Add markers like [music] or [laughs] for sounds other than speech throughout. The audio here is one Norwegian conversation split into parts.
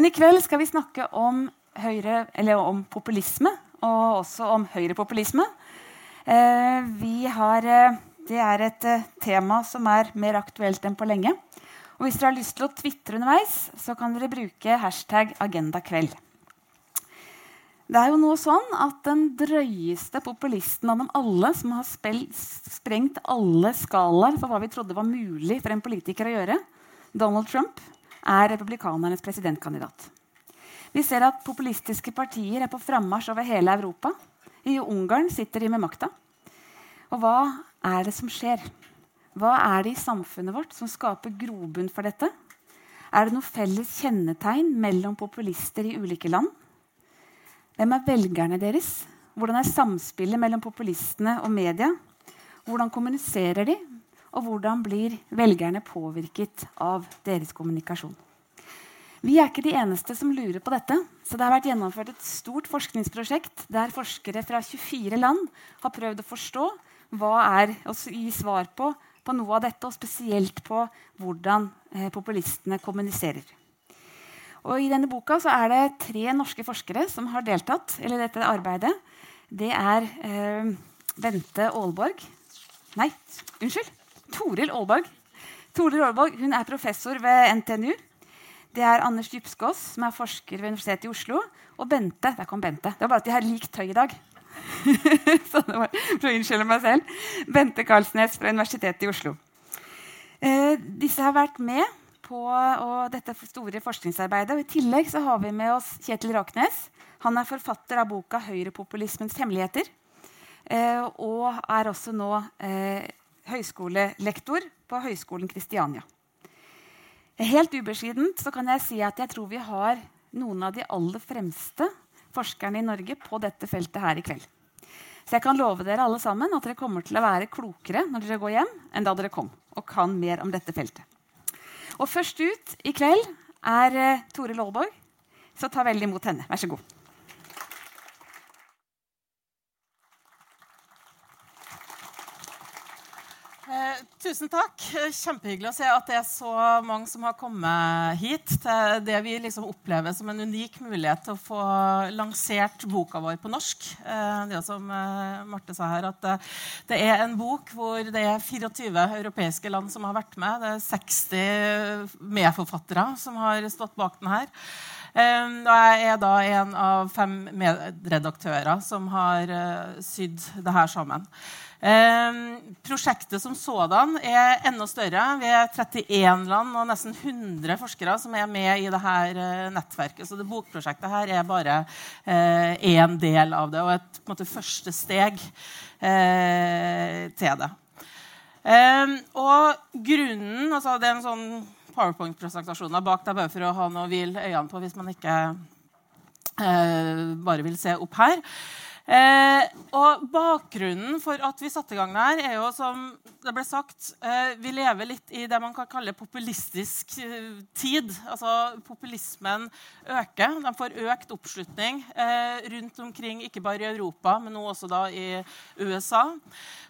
Men i kveld skal vi snakke om, høyre, om populisme, og også om høyrepopulisme. Eh, vi har, eh, det er et eh, tema som er mer aktuelt enn på lenge. Og hvis dere har lyst til å tvitre underveis, så kan dere bruke hashtag agendakveld. Det er jo noe sånn at Den drøyeste populisten av dem alle, som har sprengt alle skalaer for hva vi trodde var mulig for en politiker å gjøre, Donald Trump, er republikanernes presidentkandidat. Vi ser at populistiske partier er på frammarsj over hele Europa. I Ungarn sitter de med makta. Og hva er det som skjer? Hva er det i samfunnet vårt som skaper grobunn for dette? Er det noe felles kjennetegn mellom populister i ulike land? Hvem er velgerne deres? Hvordan er samspillet mellom populistene og media? Hvordan kommuniserer de? Og hvordan blir velgerne påvirket av deres kommunikasjon? Vi er ikke de eneste som lurer på dette. så Det har vært gjennomført et stort forskningsprosjekt der forskere fra 24 land har prøvd å forstå hva er, å gi svar på, på noe av dette, og spesielt på hvordan eh, populistene kommuniserer. Og I denne boka er det tre norske forskere som har deltatt i dette arbeidet. Det er eh, Bente Aalborg Nei, unnskyld. Toril Aalborg. Toril Aalborg hun er professor ved NTNU. Det er Anders Djupskås, som er forsker ved Universitetet i Oslo. Og Bente der kom Bente. Det var bare at de har likt tøy i dag. [laughs] Så det var for å unnskylde meg selv. Bente Karlsnes fra Universitetet i Oslo. Eh, disse har vært med på dette store forskningsarbeidet. Og I tillegg så har vi med oss Kjetil Raknes. Han er forfatter av boka 'Høyrepopulismens hemmeligheter'. Eh, og er også nå eh, høyskolelektor på Høgskolen Kristiania. Helt ubeskjedent kan jeg si at jeg tror vi har noen av de aller fremste forskerne i Norge på dette feltet her i kveld. Så jeg kan love dere alle sammen at dere kommer til å være klokere når dere går hjem, enn da dere kom, og kan mer om dette feltet. Og først ut i kveld er uh, Tore Lålborg, så ta vel imot henne. Vær så god. Tusen takk. Kjempehyggelig å se at det er så mange som har kommet hit til det vi liksom opplever som en unik mulighet til å få lansert boka vår på norsk. Eh, det som eh, Marte sa her, at eh, det er en bok hvor det er 24 europeiske land som har vært med. Det er 60 medforfattere som har stått bak den her. Og jeg er da en av fem medredaktører som har sydd det her sammen. Eh, prosjektet som sådan er enda større. Vi er 31 land og nesten 100 forskere som er med i dette eh, nettverket. Så det bokprosjektet her er bare én eh, del av det og et måte, første steg eh, til det. Ehm, og grunnen altså Det er en sånn powerpoint-presentasjon bak der bare for å ha noe å hvile øynene på hvis man ikke bare vil se opp her. Eh, og Bakgrunnen for at vi satte i gang det her, er jo som det ble sagt, eh, vi lever litt i det man kan kalle populistisk eh, tid. Altså Populismen øker. De får økt oppslutning eh, rundt omkring, ikke bare i Europa, men nå også da i USA.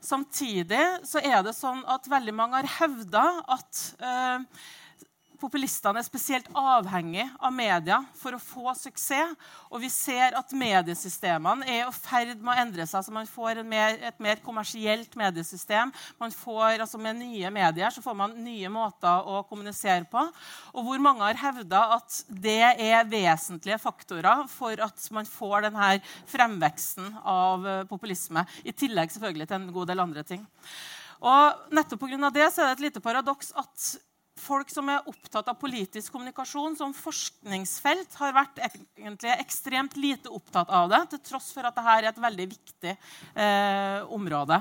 Samtidig så er det sånn at veldig mange har hevda at eh, populistene er spesielt avhengig av media for å få suksess. Og vi ser at mediesystemene er i ferd med å endre seg. så Man får mer, et mer kommersielt mediesystem. Man får, altså Med nye medier så får man nye måter å kommunisere på. Og hvor mange har hevda at det er vesentlige faktorer for at man får denne fremveksten av eh, populisme. I tillegg selvfølgelig til en god del andre ting. Og nettopp Pga. det så er det et lite paradoks at folk som er opptatt av politisk kommunikasjon som forskningsfelt, har vært ekstremt lite opptatt av det, til tross for at dette er et veldig viktig eh, område.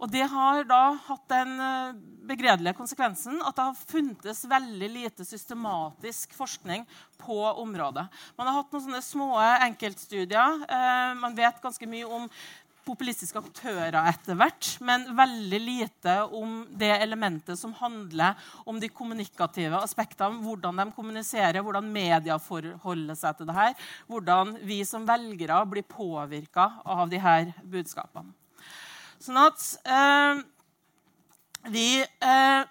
Og Det har da hatt den eh, begredelige konsekvensen at det har funtes veldig lite systematisk forskning på området. Man har hatt noen sånne små enkeltstudier. Eh, man vet ganske mye om populistiske aktører etter hvert, men veldig lite om det elementet som handler om de kommunikative aspektene. Hvordan de kommuniserer, hvordan media forholder seg til det her. Hvordan vi som velgere blir påvirka av de her budskapene. Sånn at eh, vi eh,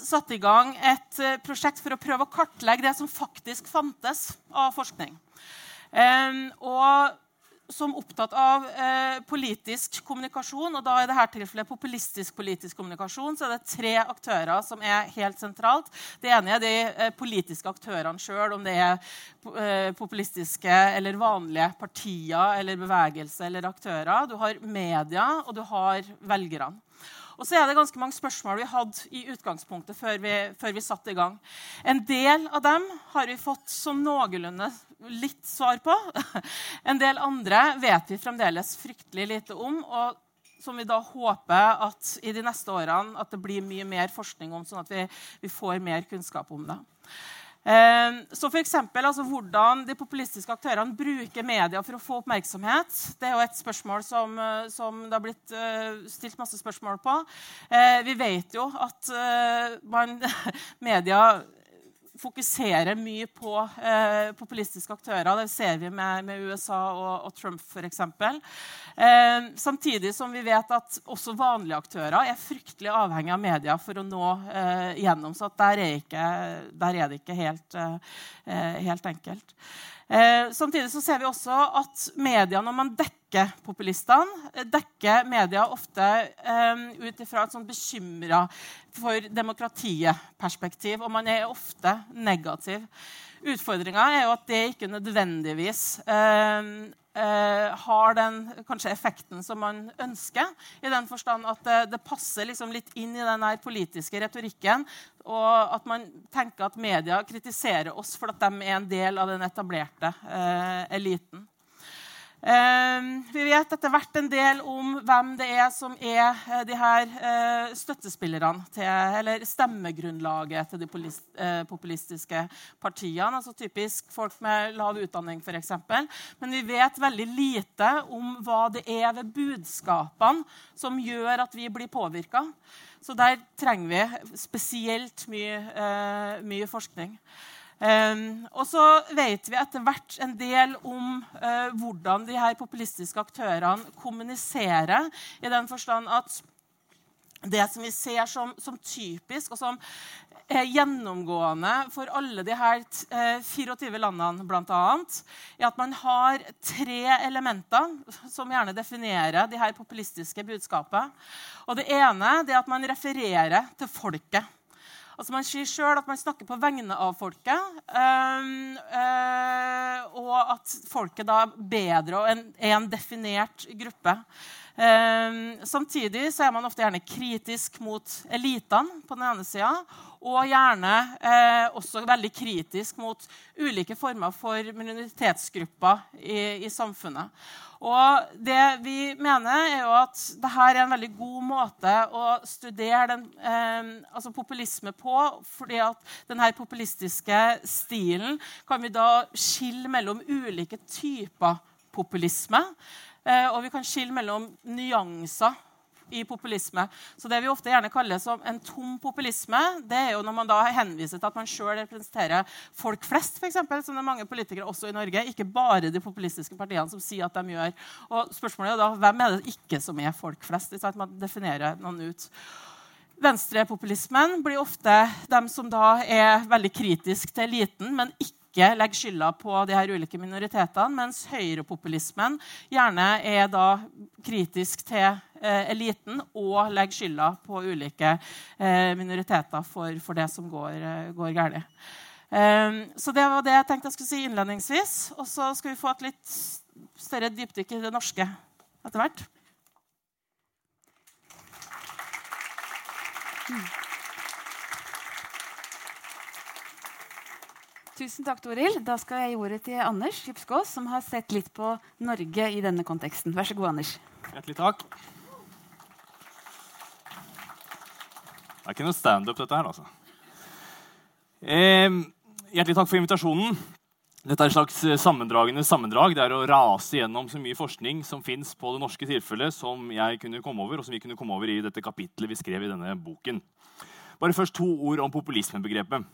satt i gang et uh, prosjekt for å prøve å kartlegge det som faktisk fantes av forskning. Um, og som opptatt av eh, politisk kommunikasjon, og da i dette tilfellet populistisk politisk kommunikasjon, så er det tre aktører som er helt sentralt. Det ene er de eh, politiske aktørene sjøl, om det er eh, populistiske eller vanlige partier eller bevegelse eller aktører. Du har media, og du har velgerne. Og så er det ganske mange spørsmål vi hadde i utgangspunktet før vi, før vi satte i gang. En del av dem har vi fått som noenlunde litt svar på. [laughs] En del andre vet vi fremdeles fryktelig lite om. og som vi da håper at i de neste årene at det blir mye mer forskning om, sånn at vi, vi får mer kunnskap om det. Eh, så for eksempel, altså, Hvordan de populistiske aktørene bruker media for å få oppmerksomhet, det er jo et spørsmål som, eh, som det har blitt uh, stilt masse spørsmål på. Uh, vi vet jo at uh, man, [laughs] media fokuserer mye på eh, populistiske aktører. Det ser vi med, med USA og, og Trump f.eks. Eh, samtidig som vi vet at også vanlige aktører er fryktelig avhengig av media for å nå eh, gjennom. Så der er, ikke, der, er det ikke helt, eh, helt enkelt. Eh, samtidig så ser vi også at media, når man dekker populistene, eh, dekker media ofte eh, ut ifra et sånn bekymra for demokratiet-perspektiv. Og man er ofte negativ. Utfordringa er jo at det ikke nødvendigvis eh, eh, har den kanskje effekten som man ønsker. I den forstand at det, det passer liksom litt inn i den politiske retorikken. Og at man tenker at media kritiserer oss for at de er en del av den etablerte eh, eliten. Ehm, vi vet etter hvert en del om hvem det er som er eh, de her eh, støttespillerne til, eller stemmegrunnlaget til de eh, populistiske partiene. altså Typisk folk med lav utdanning, f.eks. Men vi vet veldig lite om hva det er ved budskapene som gjør at vi blir påvirka. Så der trenger vi spesielt mye, mye forskning. Um, og så vet vi etter hvert en del om uh, hvordan de her populistiske aktørene kommuniserer. I den forstand at det som vi ser som, som typisk, og som er gjennomgående for alle de her eh, 24 landene, blant annet, er at man har tre elementer som gjerne definerer de her populistiske budskapene. Og det ene er at man refererer til folket. Altså Man sier sjøl at man snakker på vegne av folket. Um, uh, og at folket da bedre og er en definert gruppe. Um, samtidig så er man ofte gjerne kritisk mot elitene på den ene sida. Og gjerne eh, også veldig kritisk mot ulike former for minoritetsgrupper i, i samfunnet. Og det vi mener, er jo at dette er en veldig god måte å studere den, eh, altså populisme på. fordi at denne populistiske stilen kan vi da skille mellom ulike typer populisme. Eh, og vi kan skille mellom nyanser i populisme. Så Det vi ofte gjerne kaller som en tom populisme, det er jo når man da henviser til at man sjøl representerer folk flest, eksempel, som det er mange politikere også i Norge. Ikke bare de populistiske partiene som sier at de gjør. Og spørsmålet er da, Hvem er det ikke som er folk flest? At man definerer noen ut. Venstrepopulismen blir ofte dem som da er veldig kritisk til eliten, men ikke legger skylda på de her ulike minoritetene, mens høyrepopulismen gjerne er da kritisk til eliten og legge skylda på ulike eh, minoriteter for, for, det som går, eh, går galt. Så det var det jeg tenkte jeg skulle si innledningsvis. Og så skal vi få et litt større dypdykk i det norske etter hvert. Tusen takk, Toril. Da skal jeg gi ordet til Anders Skipsgås, som har sett litt på Norge i denne konteksten. Vær så god, Anders. Hjertelig takk. Det er ikke noe standup, dette her, altså. Eh, hjertelig takk for invitasjonen. Dette er et slags eh, sammendragende sammendrag. Det er å rase gjennom så mye forskning som fins på det norske tilfellet, som jeg kunne komme over, og som vi kunne komme over i dette kapitlet vi skrev i denne boken. Bare først to ord om populismebegrepet.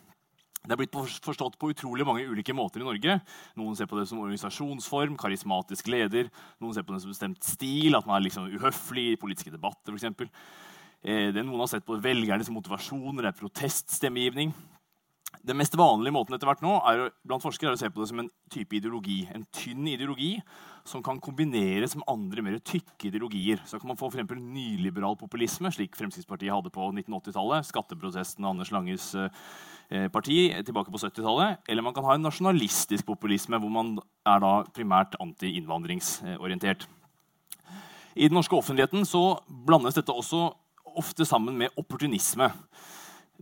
Det er blitt forstått på utrolig mange ulike måter i Norge. Noen ser på det som organisasjonsform, karismatisk leder. Noen ser på det som bestemt stil, at man er liksom uhøflig i politiske debatter. Eh, det Noen har sett på velgernes motivasjon eller proteststemmegivning. Den mest vanlige måten etter hvert nå er blant forskere er å se på det som en type ideologi. En tynn ideologi som kan kombineres med andre mer tykke ideologier. Så kan man få for nyliberal populisme, slik Fremskrittspartiet hadde på 1980-tallet. Skatteprosessen og Anders Langes eh, parti tilbake på 70-tallet. Eller man kan ha en nasjonalistisk populisme, hvor man er da primært anti-innvandringsorientert. I den norske offentligheten så blandes dette også ofte sammen med opportunisme.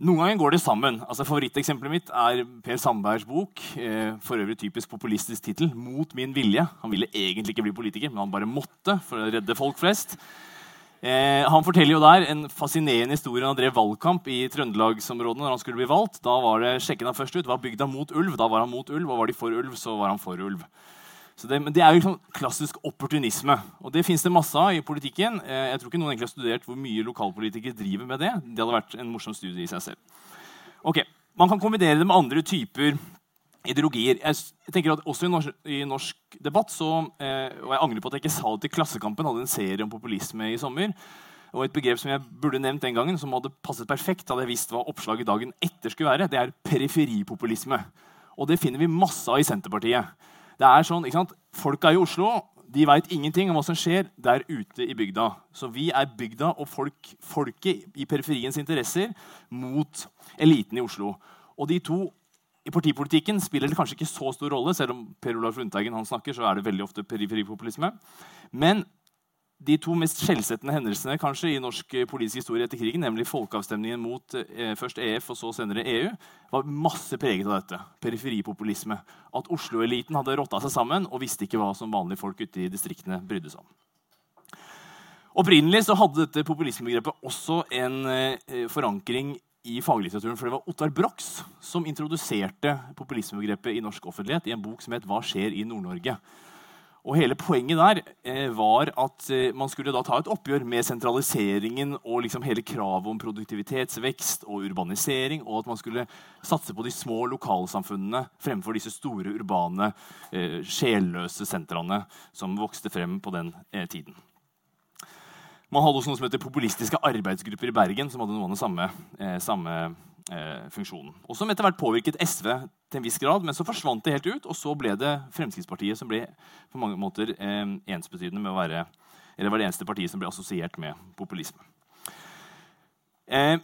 Noen ganger går det sammen. Altså, Favoritteksempelet mitt er Per Sandbergs bok. Eh, for øvrig typisk populistisk tittel. 'Mot min vilje'. Han ville egentlig ikke bli politiker, men han bare måtte for å redde folk flest. Eh, han forteller jo der en fascinerende historie. Han drev valgkamp i Trøndelagsområdet. når han skulle bli valgt. Da var det, sjekket han først ut, var bygda mot ulv. Da var han mot ulv. Og var de for ulv, så var han for ulv. Det, det er jo liksom klassisk opportunisme. Og det fins det masse av i politikken. Eh, jeg tror ikke noen egentlig har studert hvor mye lokalpolitikere driver med det. Det hadde vært en morsom studie i seg selv. Ok, Man kan kombinere det med andre typer ideologier. Jeg tenker at Også i norsk, i norsk debatt så, eh, og jeg angrer på at jeg ikke sa det til Klassekampen, hadde en serie om populisme i sommer. Og et begrep som jeg burde nevnt den gangen, som hadde passet perfekt, hadde jeg visst hva oppslaget dagen etter skulle være, det er periferipopulisme. Og det finner vi masse av i Senterpartiet. Det er sånn, ikke sant? Folka i Oslo de veit ingenting om hva som skjer der ute i bygda. Så vi er bygda og folk, folket i periferiens interesser mot eliten i Oslo. Og de to i partipolitikken spiller det kanskje ikke så stor rolle, selv om Per Olaf Lundteigen han snakker, så er det veldig ofte periferipopulisme. Men de to mest skjellsettende hendelsene kanskje i norsk eh, politisk historie etter krigen, nemlig folkeavstemningen mot eh, først EF og så senere EU, var masse preget av dette. Periferipopulisme. At Oslo-eliten hadde rotta seg sammen og visste ikke hva som vanlige folk ute i distriktene brydde seg om. Opprinnelig så hadde dette populismebegrepet også en eh, forankring i faglitteraturen. For det var Ottar Brox som introduserte populismebegrepet i norsk offentlighet i en bok som het 'Hva skjer i Nord-Norge'. Og hele Poenget der eh, var at eh, man skulle da ta et oppgjør med sentraliseringen og liksom hele kravet om produktivitetsvekst og urbanisering, og at man skulle satse på de små lokalsamfunnene fremfor disse store urbane, eh, sjelløse sentrene som vokste frem på den eh, tiden. Man hadde også noe som heter populistiske arbeidsgrupper i Bergen, som hadde noe av den samme, eh, samme funksjonen. Og som etter hvert påvirket SV til en viss grad, men så forsvant det helt ut. Og så ble det Fremskrittspartiet som ble på mange måter eh, ensbetydende med å være eller var det eneste partiet som ble assosiert med populisme. Eh,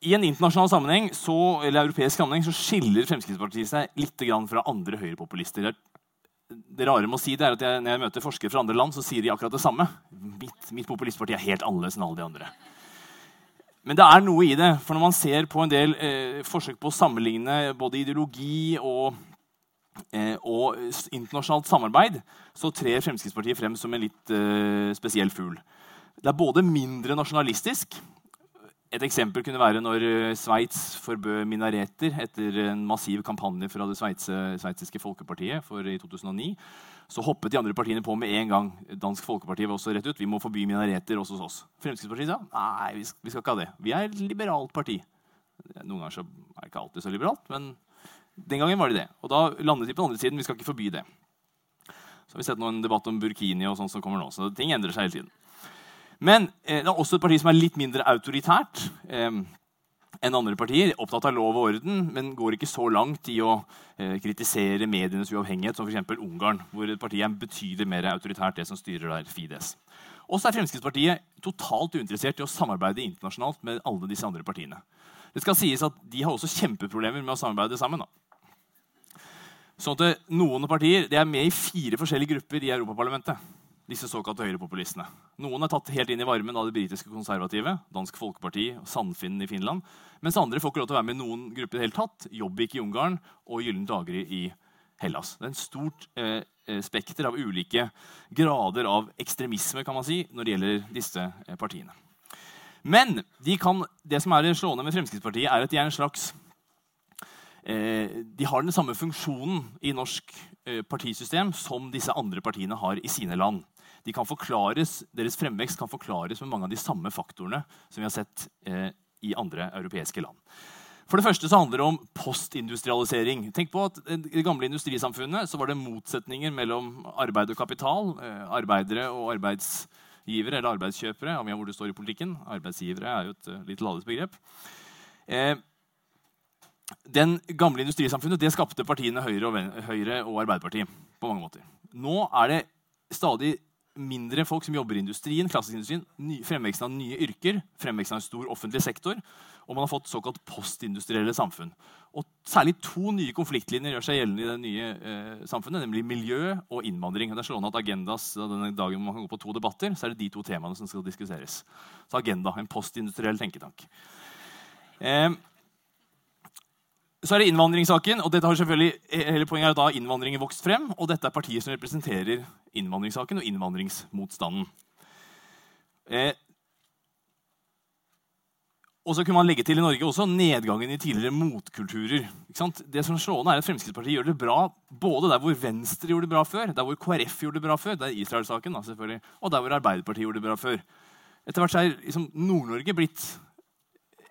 I en internasjonal sammenheng, så, eller europeisk sammenheng så skiller Fremskrittspartiet seg litt fra andre høyrepopulister. Det rare med å si det er at jeg, Når jeg møter forskere fra andre land, så sier de akkurat det samme. Mitt, mitt populistparti er helt annerledes enn alle de andre. Men det er noe i det. For når man ser på en del eh, forsøk på å sammenligne både ideologi og, eh, og internasjonalt samarbeid, så trer Fremskrittspartiet frem som en litt eh, spesiell fugl. Det er både mindre nasjonalistisk. Et eksempel kunne være når eh, Sveits forbød minareter etter en massiv kampanje fra det sveitsiske folkepartiet for i 2009 så hoppet de andre partiene på med en gang. Dansk Folkeparti var også rett ut. Vi må forby minareter også hos oss. Fremskrittspartiet sa nei, vi skal, ikke ha det. Vi er et liberalt parti. Noen ganger er det ikke alltid så liberalt, men den gangen var det det. Og da landet de på den andre siden. Vi skal ikke forby det. Så har vi sett noen debatt om burkini og sånt som kommer nå. Så ting endrer seg hele tiden. Men eh, det er også et parti som er litt mindre autoritært. Eh, enn andre partier. Opptatt av lov og orden, men går ikke så langt i å eh, kritisere medienes uavhengighet som f.eks. Ungarn, hvor partiet er betydelig mer autoritært, det som styrer der, Fides. Og så er Fremskrittspartiet totalt uinteressert i å samarbeide internasjonalt med alle disse andre partiene. Det skal sies at De har også kjempeproblemer med å samarbeide sammen. Da. Sånn at eh, Noen partier er med i fire forskjellige grupper i Europaparlamentet disse såkalte høyrepopulistene. Noen er tatt helt inn i varmen av det britiske konservative, Dansk Folkeparti og Sandfinnen i Finland. Mens andre får ikke lov til å være med i noen grupper i det hele tatt. Jobbik i Ungarn og Gyllen dager i Hellas. Det er en stort eh, eh, spekter av ulike grader av ekstremisme kan man si, når det gjelder disse eh, partiene. Men de kan, det som er slående med Fremskrittspartiet, er at de er en slags eh, De har den samme funksjonen i norsk eh, partisystem som disse andre partiene har i sine land de kan forklares, Deres fremvekst kan forklares med mange av de samme faktorene som vi har sett eh, i andre europeiske land. For det første så handler det om postindustrialisering. Tenk på at I det gamle industrisamfunnet så var det motsetninger mellom arbeid og kapital. Eh, arbeidere og arbeidsgivere eller arbeidskjøpere. avhengig av hvor det står i politikken. Arbeidsgivere er jo et uh, litt ladet begrep. Eh, den gamle industrisamfunnet det skapte partiene Høyre og, Høyre og Arbeiderpartiet. på mange måter. Nå er det stadig mindre folk som jobber i industrien, klassisk fremveksten av nye yrker, fremveksten av en stor offentlig sektor, og man har fått såkalt postindustrielle samfunn. Og Særlig to nye konfliktlinjer gjør seg gjeldende i det nye eh, samfunnet, nemlig miljø og innvandring. Det er slående at Agendas denne dagen man kan gå på to debatter, så er det de to temaene som skal diskuteres. Så Agenda, en postindustriell tenketank. Eh, så er det innvandringssaken. og dette har selvfølgelig, hele poenget er da Innvandringen vokst frem. Og dette er partier som representerer innvandringssaken og innvandringsmotstanden. Eh, og så kunne man legge til i Norge også nedgangen i tidligere motkulturer. Det som er slående er at Fremskrittspartiet gjør det bra både der hvor Venstre gjorde det bra før, der hvor KrF gjorde det bra før, det er Israel-saken da, selvfølgelig, og der hvor Arbeiderpartiet gjorde det bra før. Etter hvert er liksom Nord-Norge blitt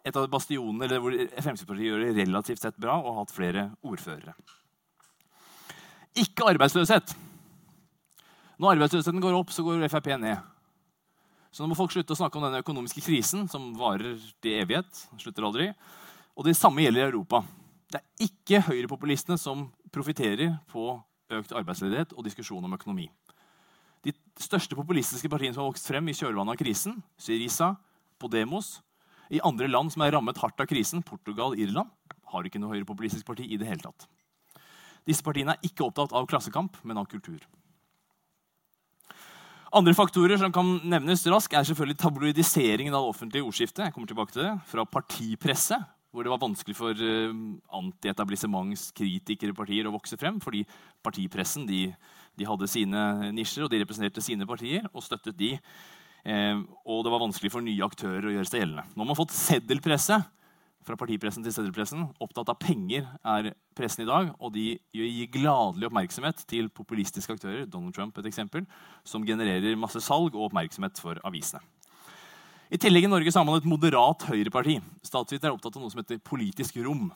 et av bastionene eller hvor Fremskrittspartiet gjør det relativt sett bra og har hatt flere ordførere. Ikke arbeidsløshet. Når arbeidsløsheten går opp, så går Frp ned. Så nå må folk slutte å snakke om denne økonomiske krisen som varer til evighet. slutter aldri. Og det samme gjelder i Europa. Det er ikke høyrepopulistene som profitterer på økt arbeidsledighet og diskusjon om økonomi. De største populistiske partiene som har vokst frem i kjølvannet av krisen, Syriza, Podemos, i andre land som er rammet hardt av krisen, Portugal, Irland, har ikke noe høyrepopulistisk parti i det hele tatt. Disse partiene er ikke opptatt av klassekamp, men av kultur. Andre faktorer som kan nevnes raskt, er selvfølgelig tabloidiseringen av det offentlige ordskiftet. Jeg kommer tilbake til det, Fra partipresse, hvor det var vanskelig for uh, anti-etablissementskritikere partier å vokse frem. Fordi partipressen de, de hadde sine nisjer, og de representerte sine partier og støttet de Eh, og det var vanskelig for nye aktører å gjøre seg gjeldende. Nå har man fått seddelpresse fra partipressen til seddelpressen. Opptatt av penger er pressen i dag, og de gir gladelig oppmerksomhet til populistiske aktører, Donald Trump et eksempel, som genererer masse salg og oppmerksomhet for avisene. I tillegg i Norge har man et moderat høyreparti. Statsviter er opptatt av noe som heter politisk rom.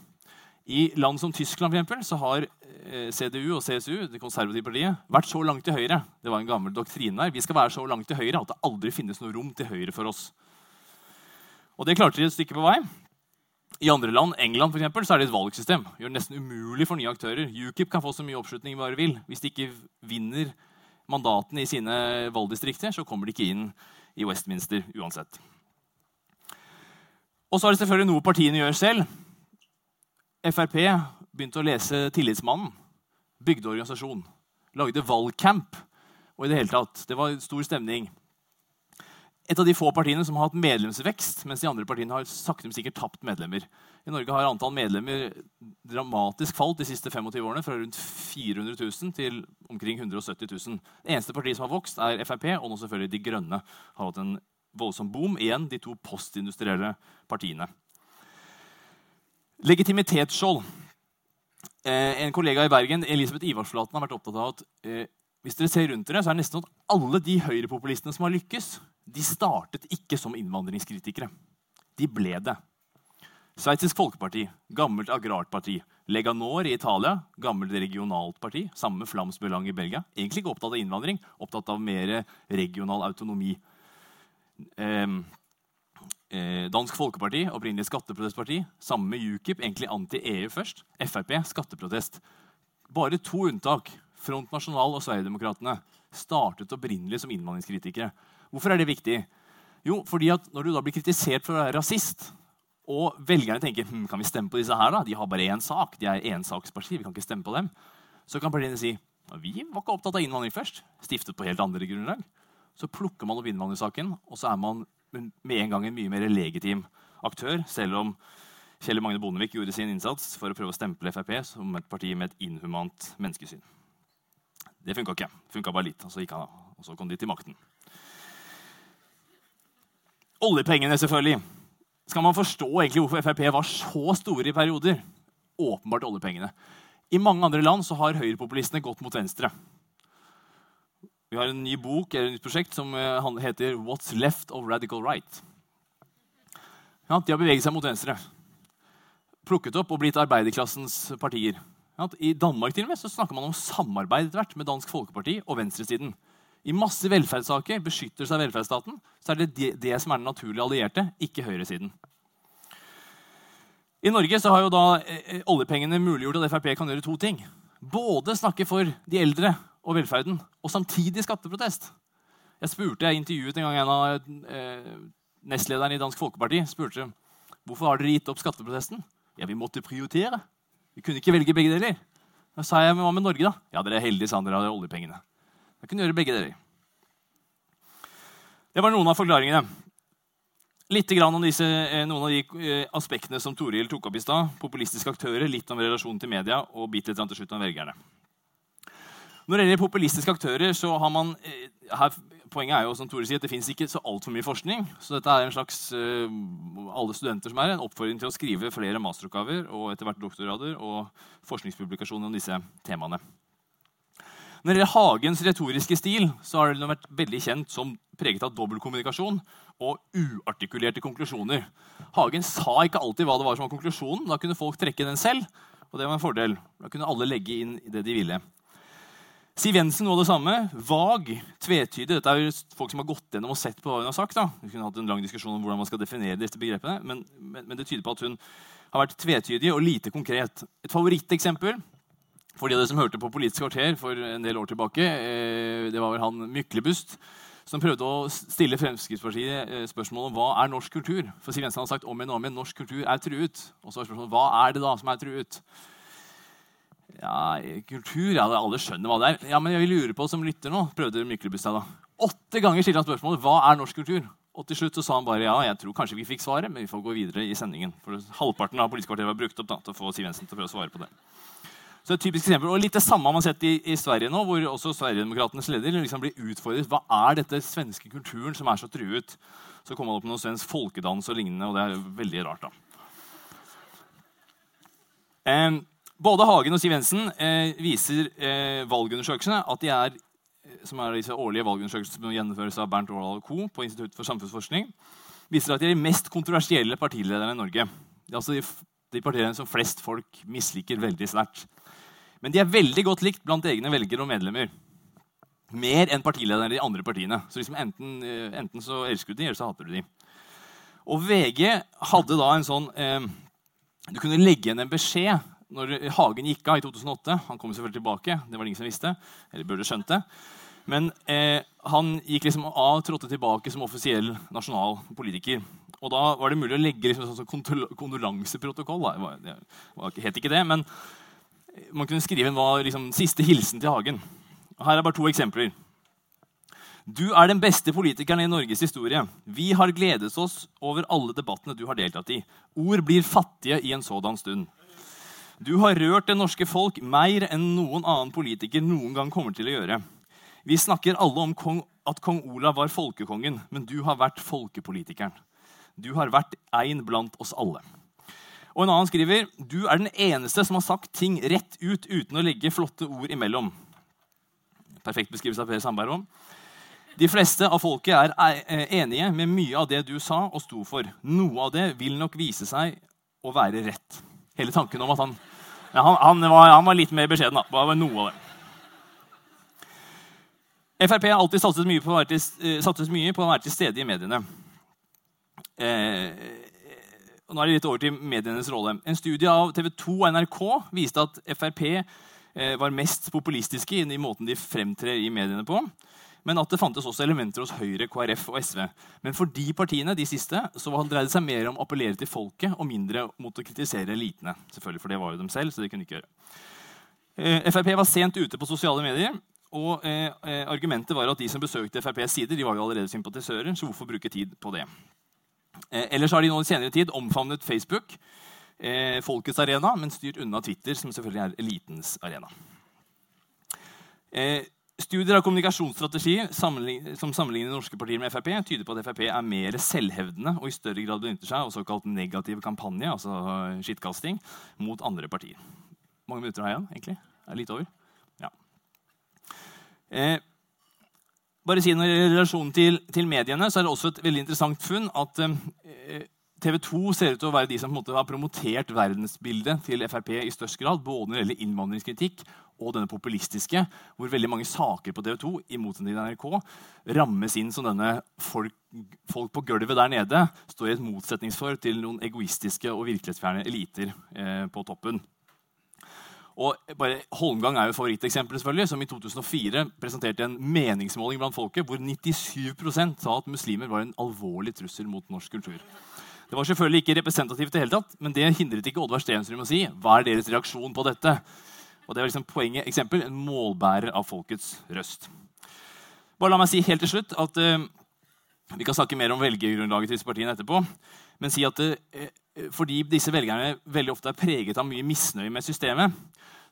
I land som Tyskland for eksempel, så har eh, CDU og CSU det konservative partiet, vært så langt til høyre det var en gammel doktrine der, vi skal være så langt til høyre at det aldri finnes noe rom til høyre for oss. Og Det klarte de et stykke på vei. I andre land, England for eksempel, så er det et valgsystem. Det Gjør det nesten umulig for nye aktører. UKIP kan få så mye oppslutning de bare vil. Hvis de ikke vinner mandatene i sine valgdistrikter, så kommer de ikke inn i Westminster uansett. Og så er det selvfølgelig noe partiene gjør selv. Frp begynte å lese Tillitsmannen. Bygde organisasjon. Lagde valgcamp. Og i Det hele tatt, det var stor stemning. Et av de få partiene som har hatt medlemsvekst, mens de andre partiene har sakte, men sikkert tapt medlemmer. I Norge har antall medlemmer dramatisk falt de siste 25 årene. Fra rundt 400 000 til omkring 170 000. Det eneste partiet som har vokst, er Frp, og nå selvfølgelig De Grønne har hatt en voldsom boom. Igjen de to postindustrielle partiene. Legitimitetsskjold. Eh, en kollega i Bergen, Elisabeth Ivarsflaten, har vært opptatt av at eh, hvis dere ser rundt dere, så er det nesten sånn at alle de høyrepopulistene som har lykkes, de startet ikke som innvandringskritikere. De ble det. Sveitsisk Folkeparti, gammelt agrarparti. Leganor i Italia, gammelt regionalt parti. Samme flamsbelang i Belgia. Egentlig ikke opptatt av innvandring, opptatt av mer regional autonomi. Eh, Dansk Folkeparti, opprinnelig skatteprotestparti. sammen med UKIP, egentlig anti-EU først. Frp, skatteprotest. Bare to unntak, Front National og Sverigedemokraterna, startet opprinnelig som innvandringskritikere. Hvorfor er det viktig? Jo, fordi at Når du da blir kritisert for å være rasist, og velgerne tenker hm, kan vi stemme på disse her da? De har bare én sak. De er ensaksparti. Vi kan ikke stemme på dem. Så kan partiene si vi var ikke opptatt av innvandring først. Stiftet på helt andre grunnlag. Så plukker man opp innvandringssaken, og så er man med en gang en mye mer legitim aktør, selv om Kjell Magne Bondevik gjorde sin innsats for å prøve å stemple Frp som et parti med et inhumant menneskesyn. Det funka ikke. Funka bare litt, og så gikk han. Og så kom de til makten. Oljepengene, selvfølgelig. Skal man forstå egentlig hvorfor Frp var så store i perioder? Åpenbart oljepengene. I mange andre land så har høyrepopulistene gått mot venstre. Vi har en ny bok eller et nytt prosjekt som eh, heter 'What's Left of Radical Right'. Ja, de har beveget seg mot venstre. Plukket opp og blitt arbeiderklassens partier. Ja, I Danmark til og med så snakker man om samarbeid etter hvert med Dansk Folkeparti og venstresiden. I masse velferdssaker, beskyttelse av velferdsstaten, så er det, det det som er den naturlige allierte, ikke høyresiden. I Norge så har jo da eh, oljepengene muliggjort at Frp kan gjøre to ting. Både snakke for de eldre og velferden, og samtidig skatteprotest. Jeg spurte, jeg intervjuet en gang en av eh, nestlederne i Dansk Folkeparti. spurte hvorfor har dere gitt opp skatteprotesten. Ja, vi måtte prioritere. Vi kunne ikke velge begge deler. Da sa jeg, men hva med Norge, da? Ja, dere er heldige, sa dere hadde oljepengene. Jeg kunne gjøre begge deler. Det var noen av forklaringene. Litt om disse, eh, noen av de eh, aspektene som Toril tok opp i stad. Populistiske aktører, litt om relasjonen til media og bitte litt til slutt om velgerne. Når det gjelder populistiske aktører, så har man eh, her, Poenget er jo som Tore sier, at det fins ikke så altfor mye forskning. Så dette er en slags alle studenter som er en oppfordring til å skrive flere masteroppgaver og etter hvert doktorgrader og forskningspublikasjoner om disse temaene. Når det gjelder Hagens retoriske stil, så har den vært veldig kjent som preget av dobbeltkommunikasjon og uartikulerte konklusjoner. Hagen sa ikke alltid hva det var som var konklusjonen. Da kunne folk trekke den selv, og det var en fordel. Da kunne alle legge inn det de ville. Siv Jensen noe av det samme. Vag, tvetydig. Dette er jo folk som har gått gjennom og sett på hva hun har sagt. da. Vi kunne hatt en lang diskusjon om hvordan man skal definere disse begrepene, men, men, men det tyder på at hun har vært tvetydig og lite konkret. Et favoritteksempel for de av dere som hørte på Politisk kvarter for en del år tilbake, eh, det var vel han Myklebust som prøvde å stille Fremskrittspartiet spørsmål om hva er norsk kultur. For Siv Jensen har sagt om igjen og om igjen norsk kultur er truet. Og så er spørsmålet hva er det da som er truet? Ja, kultur, ja, alle skjønner hva det er. Ja, Men jeg vil lure på som lytter nå, prøvde Myklebustad da. Åtte ganger stilte han spørsmålet hva er norsk kultur. Og til slutt så sa han bare ja, jeg tror kanskje vi fikk svaret, men vi får gå videre i sendingen. For halvparten av Politisk kvarter var brukt opp da, til å få Siv Jensen til å prøve å svare på det. Så et typisk eksempel, og Litt det samme har man sett i, i Sverige nå, hvor også Sverigedemokratenes leder liksom blir utfordret. Hva er dette svenske kulturen som er så truet? Så kommer man opp med noe svensk folkedans og lignende, og det er veldig rart. da. Eh, både Hagen og Siv Jensen eh, viser eh, valgundersøkelsene at de er som er disse årlige valgundersøkelsene som gjennomføres av Bernt Årdal Co. på Institutt for samfunnsforskning, viser at de er de mest kontroversielle partilederne i Norge. Det er altså de, de partilederne som flest folk misliker veldig sterkt. Men de er veldig godt likt blant egne velgere og medlemmer. Mer enn partilederne i de andre partiene. Så liksom enten, eh, enten, så elsker du de, eller så hater du de. Og VG hadde da en sånn eh, Du kunne legge igjen en beskjed når Hagen gikk av i 2008. Han kom selvfølgelig tilbake. Det var det ingen som visste. Eller burde skjønt det. Men eh, han gikk liksom av trådte tilbake som offisiell nasjonal politiker. Og da var det mulig å legge liksom sånn kondolanseprotokoll. Det het ikke det, men man kunne skrive en var liksom, siste hilsen til Hagen. Her er bare to eksempler. Du er den beste politikeren i Norges historie. Vi har gledet oss over alle debattene du har deltatt i. Ord blir fattige i en sådan stund. Du har rørt det norske folk mer enn noen annen politiker noen gang kommer til å gjøre. Vi snakker alle om kong, at kong Olav var folkekongen, men du har vært folkepolitikeren. Du har vært én blant oss alle. Og en annen skriver du er den eneste som har sagt ting rett ut uten å legge flotte ord imellom. Perfekt beskrivelse av Per Sandberg òg. De fleste av folket er eh, enige med mye av det du sa og sto for. Noe av det vil nok vise seg å være rett. Hele tanken om at han, han, han, var, han var, litt mer beskjeden. da. Var noe av det. Frp har alltid satset mye på å være til, eh, å være til stede i mediene. Eh, nå er det litt over til medienes rolle. En studie av TV 2 og NRK viste at Frp eh, var mest populistiske i måten de fremtrer i mediene på. Men at det fantes også elementer hos Høyre, KrF og SV. Men for de partiene de siste, så dreide det seg mer om å appellere til folket og mindre mot å kritisere elitene. Selvfølgelig, for det var jo dem selv, så det kunne de ikke gjøre. Eh, Frp var sent ute på sosiale medier. Og eh, eh Argumentet var at de som besøkte FrPs sider, de var jo allerede sympatisører. så hvorfor bruke tid på det? Eh, ellers har de nå i senere tid omfavnet Facebook, eh, folkets arena, men styrt unna Twitter, som selvfølgelig er elitens arena. Eh, studier av kommunikasjonsstrategi som sammenligner norske partier med Frp, tyder på at Frp er mer selvhevdende og i større grad benytter seg av såkalt negativ kampanje, altså skittkasting, mot andre partier. Mange minutter har jeg igjen? egentlig? Er litt over? Ja. Eh, bare si noe I relasjon til, til, mediene så er det også et veldig interessant funn at eh, TV 2 ser ut til å være de som har promotert verdensbildet til Frp i størst grad, både når det gjelder innvandringskritikk og denne populistiske, hvor veldig mange saker på TV2 i motsetning til NRK, rammes inn som denne folk, folk, på gulvet der nede står i et motsetningsforhold til noen egoistiske og virkelighetsfjerne eliter eh, på toppen. Og bare Holmgang er jo favoritteksempelet, selvfølgelig, som i 2004 presenterte en meningsmåling blant folket hvor 97% sa at muslimer var en alvorlig trussel mot norsk kultur. Det var selvfølgelig ikke representativt, det hele tatt, men det hindret ikke Oddvar Stensrud å si hva er deres reaksjon på dette. Og det var liksom poenget, eksempel, En målbærer av folkets røst. Bare la meg si helt til slutt at uh, Vi kan snakke mer om velgergrunnlaget til disse partiene etterpå. Men si at uh, fordi disse velgerne veldig ofte er preget av mye misnøye med systemet,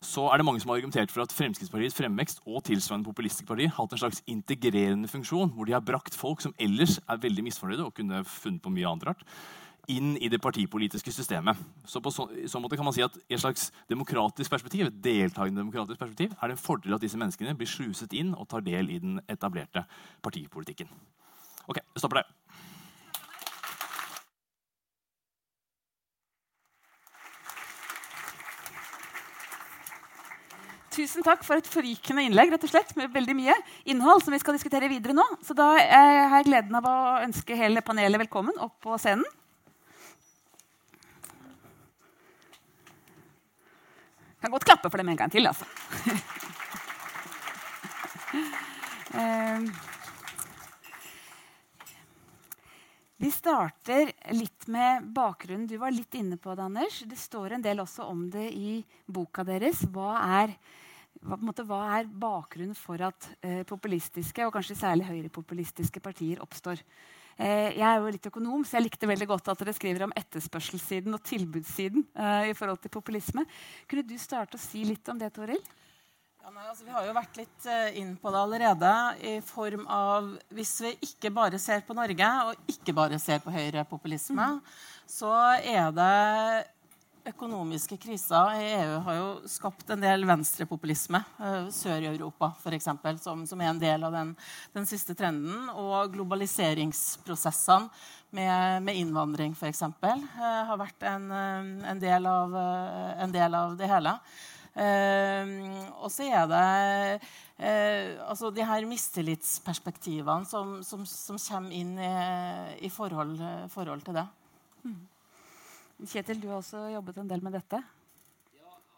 så er det mange som har argumentert for at Fremskrittspartiets fremvekst og tilsvarende populistiske partier har hatt en slags integrerende funksjon, hvor de har brakt folk som ellers er veldig misfornøyde og kunne funnet på mye annet rart, inn i det partipolitiske systemet. Så på så, så måte kan man si at I et slags demokratisk perspektiv et deltakende demokratisk perspektiv, er det en fordel at disse menneskene blir sluset inn og tar del i den etablerte partipolitikken. Ok, jeg stopper der. Tusen takk for et forrykende innlegg rett og slett, med veldig mye innhold. som vi skal diskutere videre nå. Så Da eh, har jeg gleden av å ønske hele panelet velkommen opp på scenen. Jeg kan godt klappe for dem en gang til, altså. [laughs] eh, vi starter litt med bakgrunnen. Du var litt inne på det, Anders. Det står en del også om det i boka deres. Hva er hva, måte, hva er bakgrunnen for at eh, populistiske, og kanskje særlig høyrepopulistiske partier oppstår? Eh, jeg er jo litt økonom, så jeg likte veldig godt at dere skriver om etterspørselssiden og tilbudssiden eh, i forhold til populisme. Kunne du starte å si litt om det, Toril? Ja, nei, altså, vi har jo vært litt uh, inn på det allerede. i form av, Hvis vi ikke bare ser på Norge, og ikke bare ser på høyrepopulisme, mm. så er det økonomiske kriser i EU har jo skapt en del venstrepopulisme. Uh, Sør i Europa, f.eks., som, som er en del av den, den siste trenden. Og globaliseringsprosessene med, med innvandring, f.eks., uh, har vært en, en, del av, en del av det hele. Uh, og så er det uh, altså de her mistillitsperspektivene som, som, som kommer inn i, i forhold, forhold, til det. Mm. Kjetil, du har også jobbet en del med dette.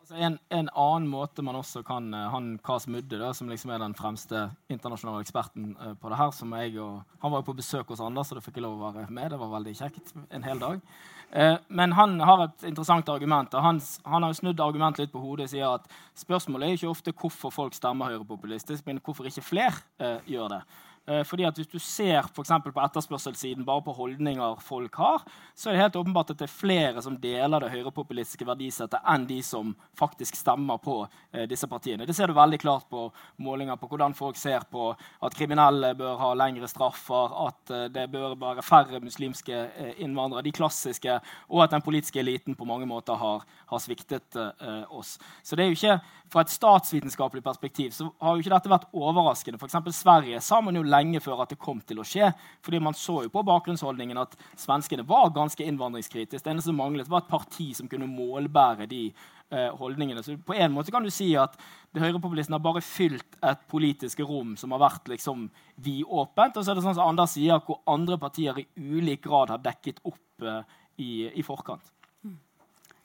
Altså en, en, annen måte man også kan uh, Han Kas Mudde, da, som liksom er den fremste internasjonale eksperten uh, på det her som jeg og, Han var jo på besøk hos Anders, så det fikk jeg lov å være med. Det var veldig kjekt en hel dag. Uh, men han har et interessant argument. han, han har snudd argumentet litt på hodet og sier at spørsmålet er ikke ofte hvorfor folk stemmer høyrepopulistisk, men hvorfor ikke flere gjør det. Eh, fordi at Hvis du ser for på etterspørselssiden bare på holdninger folk har, så er det helt åpenbart at det er flere som deler det høyrepopulistiske verdisettet enn de som faktisk stemmer på eh, disse partiene. Det ser du veldig klart på målinger på hvordan folk ser på at kriminelle bør ha lengre straffer, at eh, det bør være færre muslimske eh, innvandrere, de klassiske, og at den politiske eliten på mange måter har, har sviktet eh, oss. Så det er jo ikke, Fra et statsvitenskapelig perspektiv så har jo ikke dette vært overraskende. For Sverige sa man jo lenge før at det kom til å skje. fordi man så jo på bakgrunnsholdningen at svenskene var ganske innvandringskritiske. Det eneste som manglet, var et parti som kunne målbære de eh, holdningene. Så på en måte kan du si at det høyrepopulisten har bare fylt et politisk rom som har vært liksom vidåpent. Og så er det sånn som Anders sier, hvor andre partier i ulik grad har dekket opp eh, i, i forkant.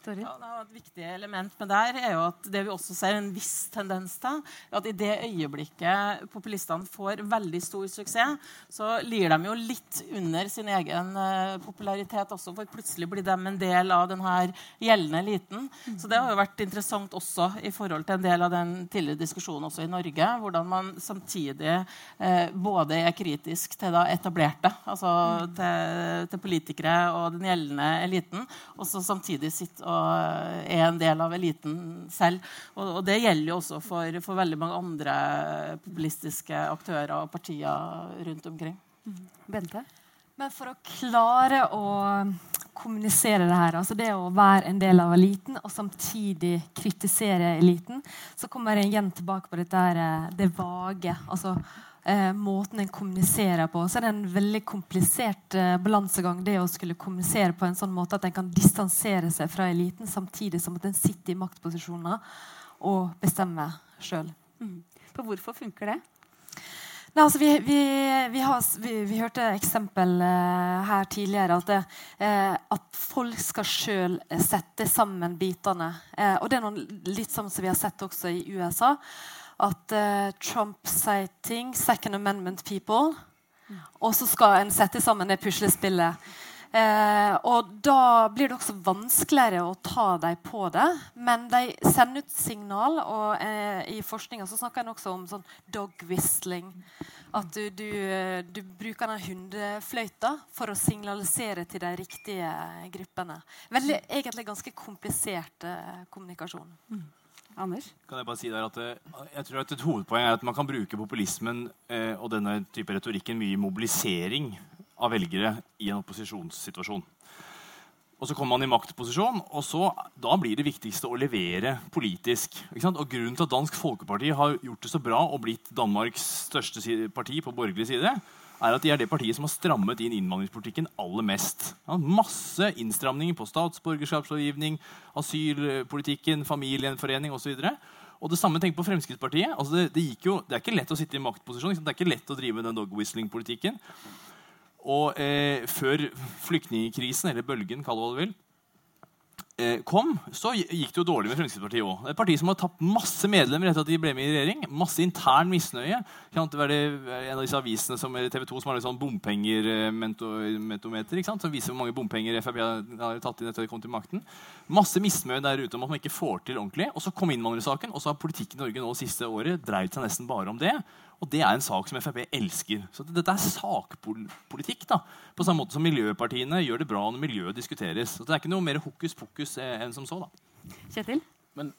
Sorry. Ja, et viktig element med der er jo at det vi også ser en viss tendens til, at i det øyeblikket populistene får veldig stor suksess, så lir de jo litt under sin egen uh, popularitet også, for plutselig blir de en del av denne gjeldende eliten. Så det har jo vært interessant også i forhold til en del av den tidligere diskusjonen også i Norge, hvordan man samtidig uh, både er kritisk til det etablerte, altså til, til politikere og den gjeldende eliten, og så samtidig sitter og er en del av eliten selv. Og, og det gjelder jo også for, for, veldig mange andre populistiske aktører og partier rundt omkring. Mm. Bente? Men for å klare å kommunisere det her, altså det å være en del av eliten og samtidig kritisere eliten, så kommer jeg igjen tilbake på dette her, eh, det vage. altså eh, måten en kommuniserer på. Så er det en veldig komplisert eh, balansegang det å skulle kommunisere på en sånn måte at en kan distansere seg fra eliten samtidig som at en sitter i maktposisjoner og bestemmer sjøl. Mm. Hvorfor funker det? Nei, altså vi, vi, vi, har, vi, hørte eksempel uh, her tidligere at, det, uh, at folk skal sjøl sette sammen bitene. Uh, og det er noe litt sånn som vi har sett også i USA. At Trump sier ting, Second Amendment people, mm. og så skal en sette sammen det puslespillet. Eh, og da blir det også vanskeligere å ta dem på det. Men de sender ut signal, og eh, i forskninga snakker en også om sånn dog whistling. At du, du, du bruker den hundefløyta for å signalisere til de riktige gruppene. Veldig, egentlig ganske komplisert eh, kommunikasjon. Mm. Anders? Kan Jeg bare si der at eh, jeg tror at Et hovedpoeng er at man kan bruke populismen eh, og denne type retorikken mye i mobilisering av velgere i en opposisjonssituasjon. Og Så kommer man i maktposisjon, og så, da blir det viktigste å levere politisk. Og Grunnen til at Dansk Folkeparti har gjort det så bra og blitt Danmarks største parti på borgerlig side, er at de er det partiet som har strammet inn innvandringspolitikken aller mest. Ja, masse innstramninger på statsborgerskapslovgivning, asylpolitikken, familiegjenforening osv. Og det samme tenker på Fremskrittspartiet. Altså det, det, jo, det, er ikke lett å sitte i maktposisjon. Det er ikke lett å drive den dog-whistling-politikken. Og eh, før flyktningkrisen, eller bølgen, kall det hva du vil, kom, så gikk det jo dårlig med Fremskrittspartiet òg. Et parti som har tapt masse medlemmer etter at de ble med i regjering. Masse intern misnøye. Kan det være en av disse avisene som TV 2 som har litt sånn bompengermetometer, som viser hvor mange bompenger Frp har tatt inn etter at de kom til makten. Masse misnøye der ute om at man ikke får til ordentlig. Og så kom innvandrersaken, og så har politikken i Norge nå siste året dreid seg nesten bare om det. Og det er en sak som Frp elsker. Så dette er sakpolitikk. da. På samme måte som miljøpartiene gjør det bra når miljøet diskuteres. Så det er ikke noe mer hokus pokus eh, enn som så. da. Kjetil? Men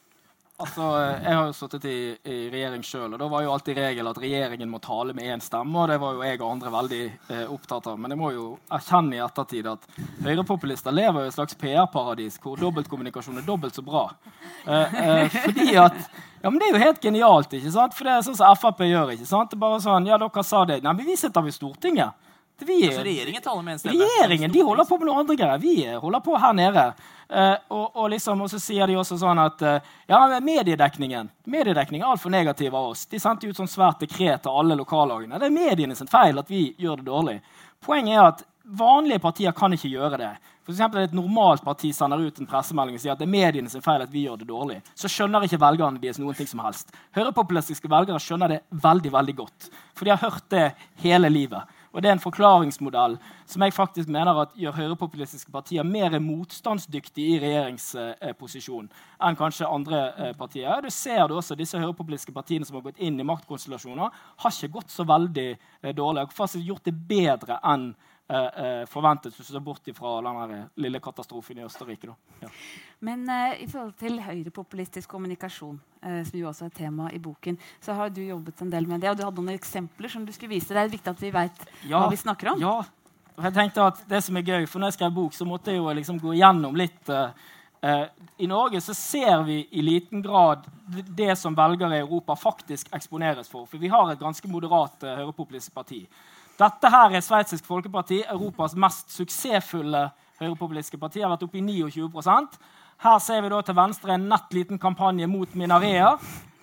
Altså, Jeg har jo sittet i, i regjering sjøl, og da var jo alltid regel at regjeringen må tale med én stemme. og Det var jo jeg og andre veldig eh, opptatt av. Men jeg må jo erkjenne i ettertid at høyrepopulister lever i et slags PR-paradis hvor dobbeltkommunikasjon er dobbelt så bra. Eh, eh, fordi at ja, men Det er jo helt genialt. ikke sant? For det er sånn som Frp gjør. ikke sant? Det er bare sånn, ja, dere sa det. Nei, men vi sitter ved Stortinget. Vi, altså, regjeringen taler med en stemme? Regjeringen de holder på med noe andre greier. Vi holder på her nede. Uh, og, og, liksom, og, så sier de også sånn at uh, ja, mediedekningen mediedekningen er altfor negativ av oss. De sendte ut sånn svært dekret til alle lokallagene. Det er mediene sin feil at vi gjør det dårlig. Poenget er at vanlige partier kan ikke gjøre det. For eksempel, Et normalt parti sender ut en pressemelding og sier at det er mediene sin feil at vi gjør det dårlig. Så skjønner ikke velgerne deres noen ting som helst. Høyrepopulistiske velgere skjønner det veldig veldig godt. For de har hørt det hele livet. Og det er en forklaringsmodell som jeg faktisk mener at gjør høyrepopulistiske partier mer motstandsdyktige i regjeringsposisjon enn kanskje andre eh, partier. Du ser det også, Disse høyrepopulistiske partiene som har gått inn i maktkonstellasjoner, har ikke gått så veldig eh, dårlig. Har faktisk gjort det bedre enn eh, eh, forventet, hvis du ser bort fra den eh, lille katastrofen i Østerrike. Ja. Men eh, i forhold til høyrepopulistisk kommunikasjon, eh, som jo også er tema i boken, så har du jobbet en del med det, og du hadde noen eksempler som du skulle vise. Det er viktig at vi vet ja, hva vi snakker om. Ja, jeg tenkte at det som er gøy, for når jeg skrev bok, så måtte jeg jo liksom gå gjennom litt I Norge så ser vi i liten grad det som velgere i Europa faktisk eksponeres for. For vi har et ganske moderat høyrepopulistisk parti. Dette her er Sveitsisk Folkeparti, Europas mest suksessfulle høyrepopulistiske parti. har vært oppe i 29% Her ser vi da til venstre en nett liten kampanje mot Minarea.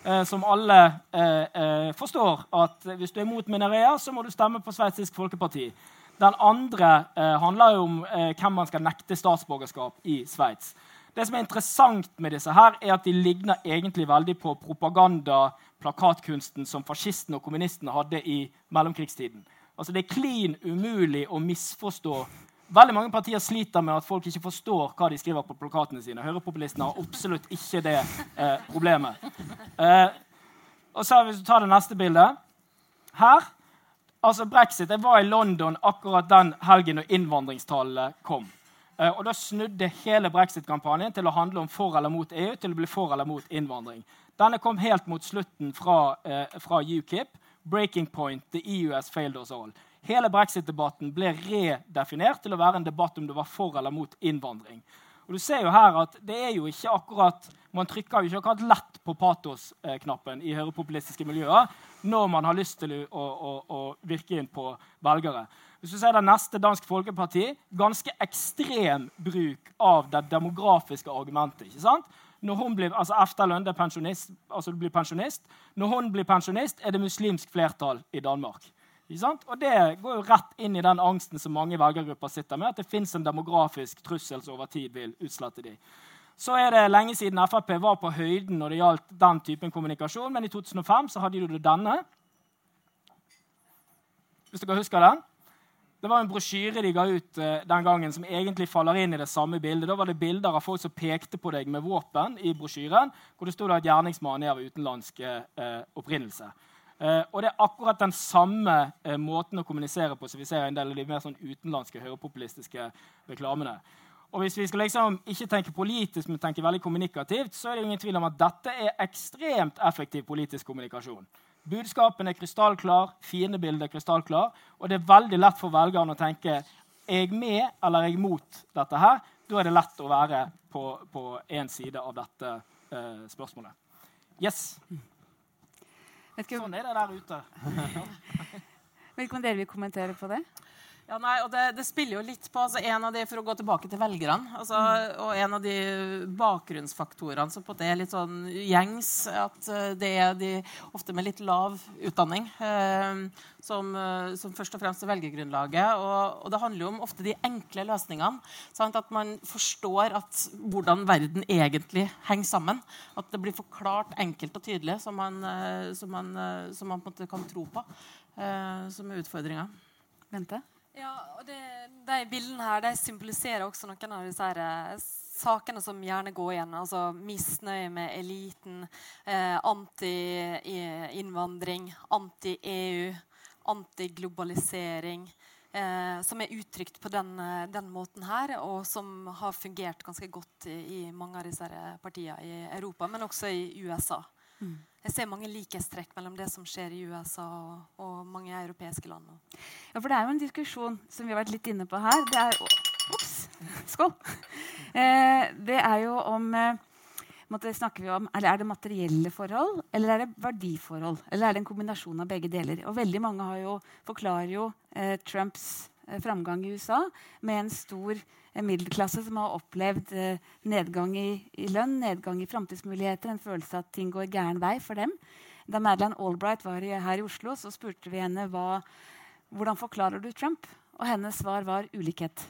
Eh, som alle eh, eh, forstår at hvis du er mot Minarea, så må du stemme på Sveitsisk Folkeparti. Den andre eh, handler jo om eh, hvem man skal nekte statsborgerskap i Sveits. Det som er interessant med disse her, er at de ligner egentlig veldig på propaganda, plakatkunsten som fascistene og kommunistene hadde i mellomkrigstiden. Altså Det er klin umulig å misforstå. Veldig mange partier sliter med at folk ikke forstår hva de skriver på plakatene sine. Høyrepopulistene har absolutt ikke det eh, problemet. Eh, og så Hvis du tar det neste bildet Her altså Brexit. Jeg var i London akkurat den helgen når innvandringstallene kom. Eh, og Da snudde hele brexit-kampanjen til å handle om for eller mot EU til å bli for eller mot innvandring. Denne kom helt mot slutten fra, eh, fra UKIP. 'Breaking point', 'the EU has failed us all'. Hele brexit-debatten ble redefinert til å være en debatt om det var for eller mot innvandring. Og du ser jo her at det er jo ikke akkurat, Man trykker jo ikke akkurat lett på patos-knappen i høyrepopulistiske miljøer når man har lyst til å, å, å virke inn på velgere. Hvis du ser det neste Dansk Folkeparti, ganske ekstrem bruk av det demografiske argumentet. ikke sant? Når hun blir, altså Efter er pensjonist, altså blir pensjonist. Når hun blir pensjonist, er det muslimsk flertall i Danmark. Og Det går jo rett inn i den angsten som mange velgergrupper sitter med, at det fins en demografisk trussel som over tid vil utslette dem. Så er det lenge siden Frp var på høyden når det gjaldt den typen kommunikasjon, men i 2005 så hadde de denne. Hvis dere husker den? Det var en brosjyre de ga ut uh, den gangen som egentlig faller inn i det samme bildet. Da var det bilder av folk som pekte på deg med våpen i brosjyren, hvor det stod at gjerningsmannen er av utenlandsk uh, opprinnelse. Uh, og Det er akkurat den samme måten å kommunisere på som vi ser en del av de mer sånn utenlandske høyrepopulistiske reklamene. Og Hvis vi skal liksom ikke tenke politisk, men tenke veldig kommunikativt, så er det ingen tvil om at dette er ekstremt effektiv politisk kommunikasjon. Budskapen er krystallklar, fiendebildet er krystallklar, og det er veldig lett for velgerne å tenke er jeg med eller er jeg mot dette her. Da er det lett å være på én side av dette eh, spørsmålet. Yes. Sånn er det der ute. [laughs] Vet ikke om dere vil kommentere på det? Ja, nei, og det, det, spiller jo litt på altså en av de, For å gå tilbake til velgerne altså, mm. og En av de bakgrunnsfaktorene som på det er litt sånn gjengs, at eh, det er de ofte med litt lav utdanning eh, som, eh, som, først og fremst er velgergrunnlaget. Og, og, det handler jo om ofte de enkle løsningene. Sant? At man forstår at, hvordan verden egentlig henger sammen. At det blir forklart enkelt og tydelig, som man, eh, som man, som man på en måte kan tro på. Eh, som er utfordringa. Vente. Ja, og det, De bildene her de symboliserer også noen av disse her, eh, sakene som gjerne går igjen. altså Misnøye med eliten, eh, anti-innvandring, anti-EU, antiglobalisering. Eh, som er uttrykt på den, eh, den, måten her, og som har fungert ganske godt i, i mange av disse partiene i Europa, men også i USA. Mm. Jeg ser mange likhetstrekk mellom det som skjer i USA og, og, mange europeiske land. Ja, for Det er jo en diskusjon som vi har vært litt inne på her. Det er, ups, skål! Eh, det er jo om eh, snakker vi om, Er det materielle forhold, eller er det verdiforhold? Eller er det en kombinasjon av begge deler? Og veldig mange jo, forklarer jo eh, Trumps eh, framgang i USA med en stor middelklasse som har opplevd eh, nedgang i, i, lønn, nedgang i framtidsmuligheter, en følelse av at ting går gæren vei for dem. Da Madeleine Albright var i, her i Oslo, så spurte vi henne hva, hvordan forklarer du Trump. Og hennes svar var ulikhet.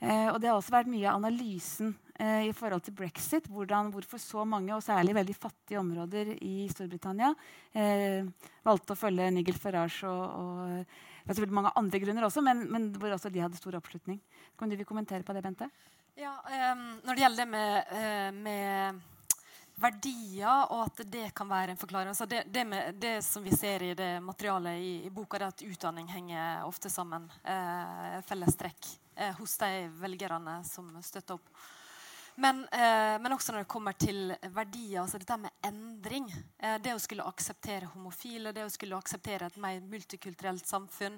Eh, og det har også vært mye av analysen i forhold til brexit. Hvordan, hvorfor så mange, og særlig veldig fattige områder i Storbritannia, eh, valgte å følge Nigel Farage og, og det selvfølgelig mange andre grunner også, men, men, hvor også de hadde stor oppslutning. Kan du vil kommentere på det, Bente? Ja, um, Når det gjelder det med, uh, med, verdier, og at det kan være en forklaring altså det, det, med, det, som vi ser i det materialet i, i boka, er at utdanning henger ofte sammen. Eh, felles trekk uh, hos de velgerne som støtter opp. Men, eh, men, også når det kommer til verdier, altså dette med endring. Eh, det å skulle akseptere homofile, det å skulle akseptere et mer multikulturelt samfunn.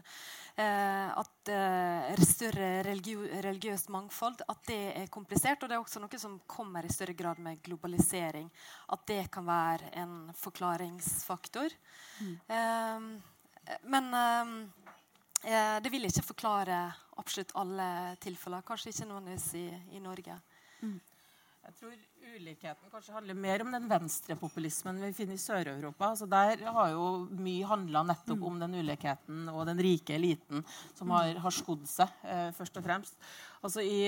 Eh, at eh, større religiø religiøst mangfold. At det er komplisert. Og det er også noe som kommer i større grad med globalisering. At det kan være en forklaringsfaktor. Mm. Eh, men eh, det vil ikke forklare absolutt alle tilfeller. Kanskje ikke nødvendigvis i, i Norge. Jeg tror ulikheten kanskje handler mer om den venstrepopulismen vi finner i Sør-Europa. Altså der har jo mye handla nettopp om den ulikheten og den rike eliten som har, har skodd seg, eh, først og fremst. Altså i,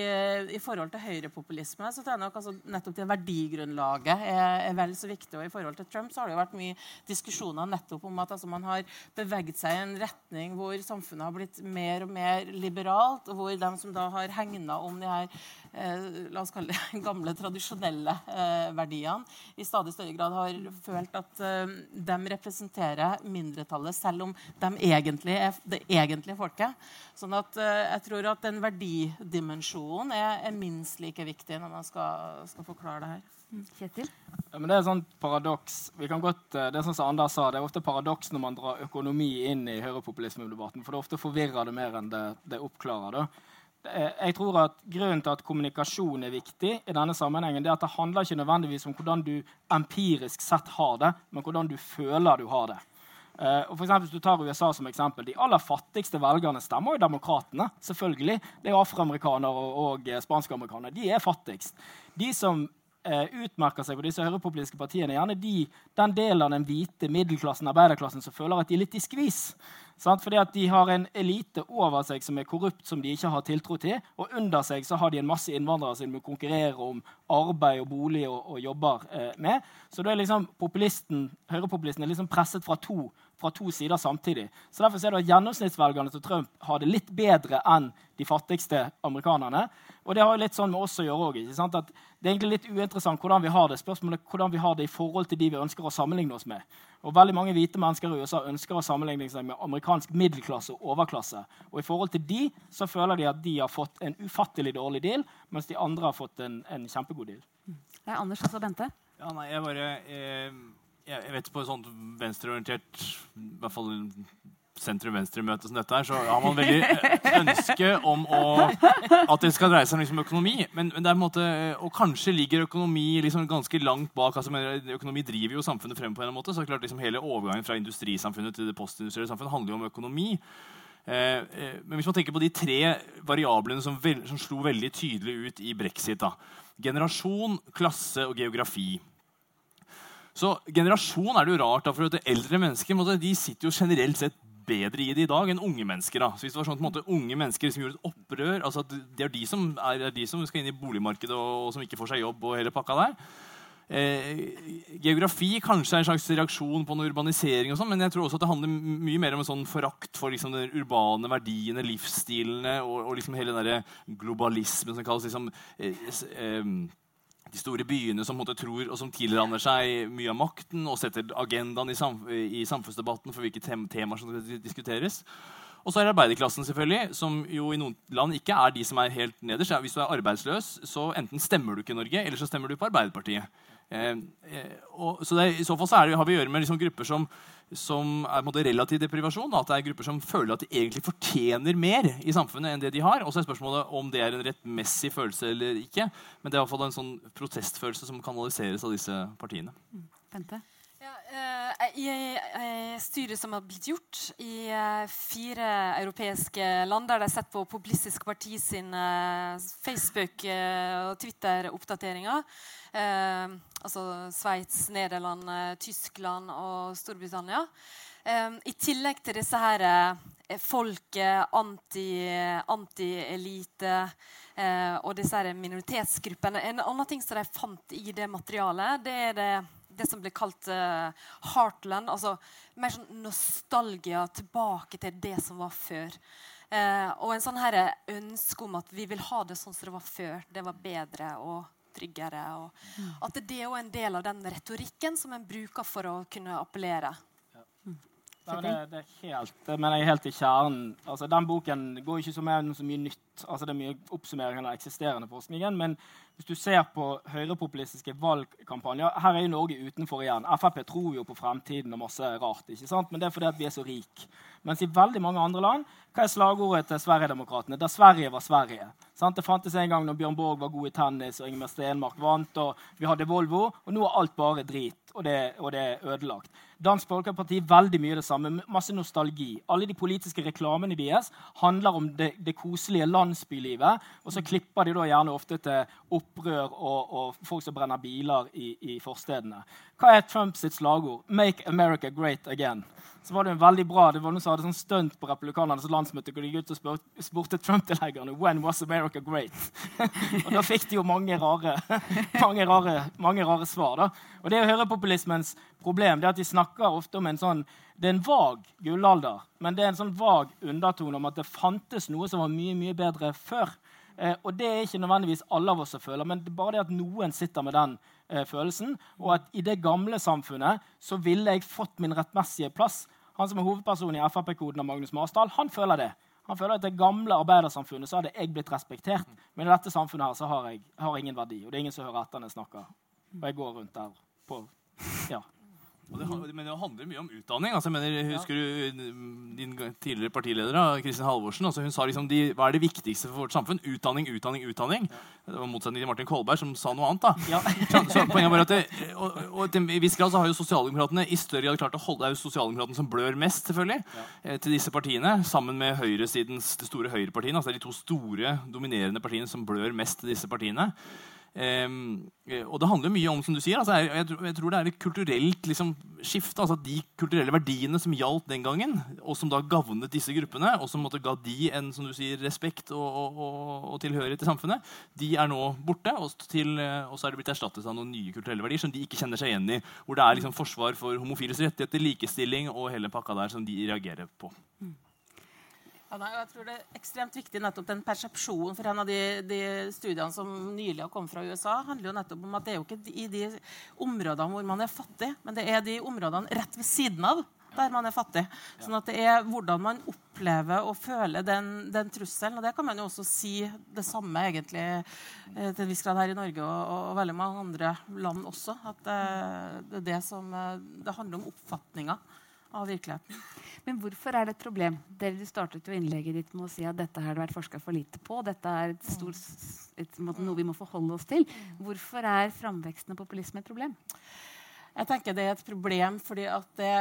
i, forhold til høyrepopulisme så tror jeg nok altså, nettopp det verdigrunnlaget er, er, vel så viktig. Og i forhold til Trump så har det jo vært mye diskusjoner nettopp om at altså, man har beveget seg i en retning hvor samfunnet har blitt mer og mer liberalt, og hvor de som da har hegna om de her la oss kalle det [laughs] gamle, tradisjonelle eh, verdiene, i stadig større grad har følt at eh, de representerer mindretallet, selv om de egentlig er det egentlige folket. Sånn at eh, jeg tror at den verdidimensjonen er, er, minst like viktig når man skal, skal forklare det her. Mm. Kjetil? Ja, men det er sånn paradoks. Vi kan godt, eh, det er sånn som Anders sa, det er ofte paradoks når man drar økonomi inn i høyrepopulismedebatten. For det ofte forvirrer det mer enn det, det oppklarer. da. Jeg tror at Grunnen til at kommunikasjon er viktig, i denne sammenhengen, det er at det handler ikke nødvendigvis om hvordan du empirisk sett har det, men hvordan du føler du har det. Uh, og for eksempel, hvis du tar USA som eksempel, De aller fattigste velgerne stemmer jo demokratene. selvfølgelig. Det er afroamerikanere og, og eh, spanske amerikanere. De er fattigst. De som eh, utmerker seg, og disse høyrepopulistiske partiene, gjerne de, den delen av den hvite middelklassen arbeiderklassen som føler at de er litt i skvis. Sant? Fordi at de har en elite over seg som er korrupt, som de ikke har tiltro til. Og under seg så har de en masse innvandrere som de konkurrerer om arbeid og bolig og, og jobber eh, med. Så da er liksom populisten, høyrepopulisten liksom presset fra to fra to sider samtidig. Så Derfor ser du at Gjennomsnittsvelgerne til Trump har det litt bedre enn de fattigste amerikanerne. Og det har jo litt sånn med oss å gjøre at Det er egentlig litt uinteressant hvordan vi har det. Spørsmålet er hvordan vi har det i forhold til de vi ønsker å sammenligne oss med. Og veldig mange hvite mennesker i USA ønsker å sammenligne seg med amerikansk middelklasse og overklasse. Og i forhold til de så føler de at de har fått en ufattelig dårlig deal, mens de andre har fått en, en kjempegod deal. Det er Anders også, Bente. Ja, nei, jeg bare... Eh jeg vet På et sånt venstreorientert i hvert fall sentrum-venstre-møte som dette her, så har man veldig eh, ønske om å, at det skal dreie seg om liksom økonomi. Men, men, det er en måte, Og kanskje ligger økonomi liksom ganske langt bak. altså Økonomi driver jo samfunnet frem på en måte, så klart liksom hele overgangen fra industrisamfunnet til det postindustrielle samfunnet handler jo om økonomi. Eh, eh, men hvis man tenker på de tre variablene som, vel, som slo veldig tydelig ut i brexit da. Generasjon, klasse og geografi. Så generasjon er det jo rart, da, for at eldre mennesker de sitter jo generelt sett bedre i det i dag enn unge mennesker. da. Så hvis det var sånn måte, Unge mennesker som gjorde et opprør altså at Det er de som, er, er de som skal inn i boligmarkedet og, og, som ikke får seg jobb. og hele pakka der. Eh, geografi kanskje er en slags reaksjon på noe urbanisering, og sånn, men jeg tror også at det handler mye mer om en sånn forakt for liksom, de urbane verdiene, livsstilene og, og liksom hele den globalismen som kalles liksom, eh, eh, de store byene som tror, og som tilraner seg mye av makten og setter agendaen i, samf i samfunnsdebatten for hvilke tem temaer som skal diskuteres. Og så er det arbeiderklassen, selvfølgelig, som jo i noen land ikke er de som er helt nederst. Hvis du er arbeidsløs, så enten stemmer du ikke i Norge, eller så stemmer du på Arbeiderpartiet. Eh, eh, og, så det, I så fall så det, har vi å gjøre med liksom grupper som som er på relativ deprivasjon. Da, at det er grupper som føler at de egentlig fortjener mer i samfunnet enn det de har. Og så er spørsmålet om det er en rettmessig følelse eller ikke. Men det er i hvert fall en sånn protestfølelse som kanaliseres av disse partiene. Mm. Bente? Ja, I styret studie som har blitt gjort i fire europeiske land, der de har sett på Populistisk Parti sin uh, Facebook- og Twitter-oppdateringer Altså Sveits, Nederland, Tyskland og Storbritannia. I tillegg til disse her folket, anti-elite anti og disse her minoritetsgruppene En annen ting som de fant i det materialet, det er det det som blir kalt uh, heartland. altså Mer sånn nostalgia tilbake til det som var før. Uh, og en sånn her ønske om at vi vil ha det sånn som det var før. Det var bedre og tryggere. Og mm. At det er en del av den retorikken som en bruker for å kunne appellere. Ja, det, det, er helt, men jeg er helt i kjernen. Altså, den boken går ikke så mye, så mye nytt. Altså, det er mye oppsummering av eksisterende forskningen. Men hvis du ser på høyrepopulistiske valgkampanjer Her er jo Norge utenfor igjen. Frp tror jo på fremtiden og masse rart. ikke sant? Men det er fordi at vi er så rike. Mens i veldig mange andre land hva er slagordet til Sverigedemokraterna? Da Sverige var Sverige. Sant? Det fantes en gang når Bjørn Borg var god i tennis og Ingemar Stenmark vant. og Vi hadde Volvo, og nå er alt bare drit. Og det, og det er ødelagt. Dansk Folkeparti veldig mye det samme. Masse nostalgi. Alle de politiske reklamene deres handler om det, det koselige landsbylivet. Og så klipper de da gjerne ofte til opprør og, og folk som brenner biler i, i forstedene. Hva er Trumps slagord? 'Make America great again'. Så var Det en veldig bra, det var noen som hadde sånn stunt på republikanernes landsmøte hvor de gikk ut og spurte, Trump-tilhengerne 'When was America great?' [laughs] og Da fikk de jo mange rare, [laughs] mange rare, mange rare svar. da. Og Det er høyrepopulismens problem det er at de snakker ofte om en sånn det er en vag gullalder, men det er en sånn vag undertone om at det fantes noe som var mye mye bedre før. Eh, og det er ikke nødvendigvis alle av oss som føler, men det er bare det at noen sitter med den eh, følelsen. Og at i det gamle samfunnet så ville jeg fått min rettmessige plass. Han som er hovedpersonen i Frp-koden av Magnus Marsdal, han føler det. Han føler at I det gamle arbeidersamfunnet så hadde jeg blitt respektert. Men i dette samfunnet her så har jeg har ingen verdi. Og det er ingen som hører etter når jeg snakker. Og jeg går rundt der på ja, det, men det handler mye om utdanning. Altså, mener, husker du din tidligere partileder Kristin Halvorsen? Altså, hun sa liksom de, hva er det viktigste for vårt samfunn? Utdanning, utdanning, utdanning. Det var motsetning til Martin Kolberg, som sa noe annet. da. Ja. [laughs] så, poenget var at det, og, og, til en viss grad så har jo sosialdemokratene i større grad klart å holde, Det er jo sosialdemokratene som blør mest selvfølgelig, ja. Eh, til disse partiene, sammen med høyresidens de store høyrepartiene. altså De to store, dominerende partiene som blør mest til disse partiene. Um, og det handler mye om som du sier, altså, jeg, tror det er et kulturelt liksom, skifte. altså De kulturelle verdiene som gjaldt den gangen, og som da gavnet disse gruppene, og som måtte ga de en som du sier, respekt og, og, og, og tilhørighet til samfunnet, de er nå borte. Og, til, og, så er det blitt erstattet av noen nye kulturelle verdier som de ikke kjenner seg igjen i. Hvor det er liksom forsvar for homofiles rettigheter, likestilling og hele pakka der som de reagerer på. Mm. Ja, nei, jeg tror Det er ekstremt viktig nettopp den persepsjonen. for En av de, de, studiene som nylig har kommet fra USA, handler jo nettopp om at det er jo ikke i de områdene hvor man er fattig, men det er de områdene rett ved siden av der man er fattig. Sånn at det er hvordan man opplever og føler den, den trusselen. Og det kan man jo også si det samme egentlig eh, til en viss grad her i Norge og, og, veldig mange andre land også. At det, eh, det, det som eh, Det handler om oppfatninga av virkeligheten. Men hvorfor er det et problem? Dere du startet jo innlegget ditt med å si at dette har det vært forska for lite på. Dette er et stort, et, noe vi må forholde oss til. Hvorfor er framveksten av populisme et problem? Jeg tenker Det er et problem fordi at det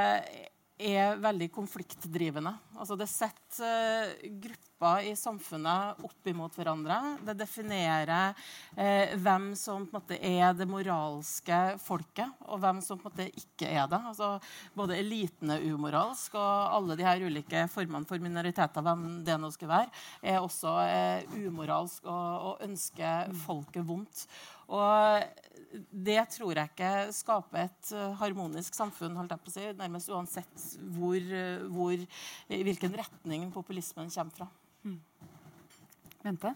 er veldig konfliktdrivende. Altså det setter uh, grupper i samfunnet opp imot hverandre. Det definerer eh, hvem som måte er det moralske folket, og hvem som måte ikke er det. Altså, både eliten er umoralsk, og alle de her ulike formene for minoriteter, hvem det nå skal være, er også eh, umoralsk og, og ønsker folket vondt. Og det tror jeg ikke skaper et eh, harmonisk samfunn, holdt jeg på å si, nærmest uansett hvor, hvor, i hvilken retning populismen kommer fra. Mm. Vente?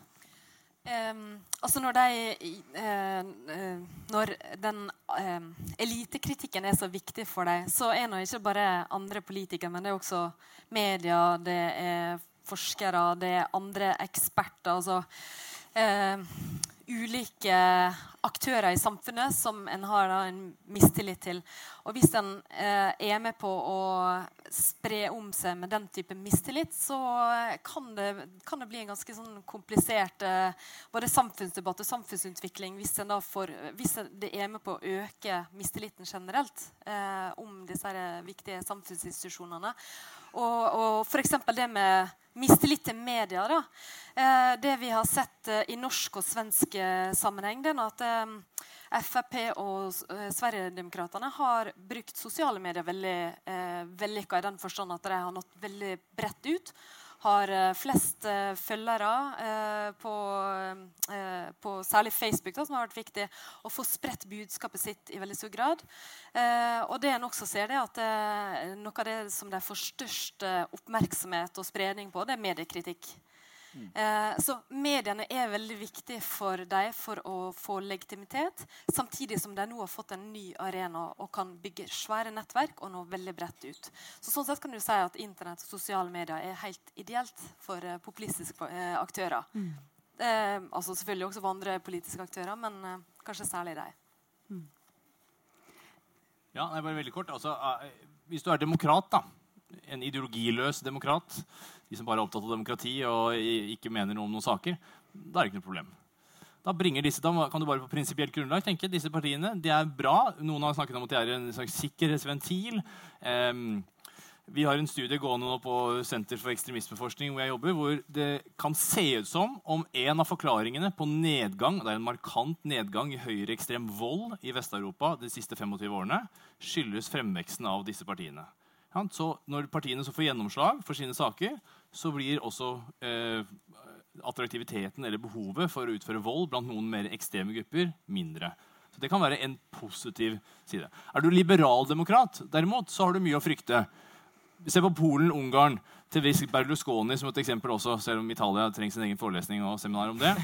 Um, altså når, de, uh, når den uh, elitekritikken er så viktig for deg, så er det ikke bare andre politikere, men det er også media, det er forskere, det er andre eksperter. altså uh, ulike aktører i samfunnet som en har en mistillit til. Og hvis en eh, er med på å spre om seg med den type mistillit, så kan det, kan det bli en ganske sånn komplisert eh, både samfunnsdebatt og samfunnsutvikling hvis, får, hvis det er med på å øke mistilliten generelt eh, om disse viktige samfunnsinstitusjonene. Og, og f.eks. det med mistillit til media. Da. Eh, det vi har sett eh, i norsk og svensk eh, sammenheng, det er at eh, Frp og eh, Sverigedemokraterna har brukt sosiale medier veldig eh, vellykka i den forstand at de har nådd veldig bredt ut har eh, flest uh, følgere uh, på, på, særlig Facebook, da, som har vært viktig, å få spredt budskapet sitt i veldig stor grad. og det en også ser, det at noe av det som de får størst oppmerksomhet og spredning på, det er mediekritikk. Eh, så mediene er veldig viktige for dem for å få legitimitet, samtidig som de nå har fått en ny arena og kan bygge svære nettverk og nå veldig bredt ut. Så sånn sett kan du si at Internett og sosiale medier er helt ideelt for eh, populistiske eh, aktører. Mm. Eh, altså selvfølgelig også for andre politiske aktører, men kanskje særlig deg Mm. Ja, det er bare veldig kort. Altså, hvis du er demokrat, da en ideologiløs demokrat, de som bare er opptatt av demokrati og ikke mener noe om noen saker, da er det ikke noe problem. Da, disse, da kan du bare på prinsipielt grunnlag tenke disse partiene de er bra. Noen har snakket om at de er en slags sikkerhetsventil. Um, vi har en studie gående nå på Senter for ekstremismeforskning hvor jeg jobber, hvor det kan se ut som om en av forklaringene på nedgang det er en markant nedgang i høyreekstrem vold i Vest-Europa de siste 25 årene, skyldes fremveksten av disse partiene. Så når partiene så får gjennomslag for sine saker, så blir også eh, attraktiviteten eller behovet for å utføre vold blant noen mer ekstreme grupper mindre. Så Det kan være en positiv side. Er du liberaldemokrat, derimot, så har du mye å frykte. Se på Polen, Ungarn, til viss Berlusconi som et eksempel også, selv om Italia trenger sin egen forelesning og seminar om det.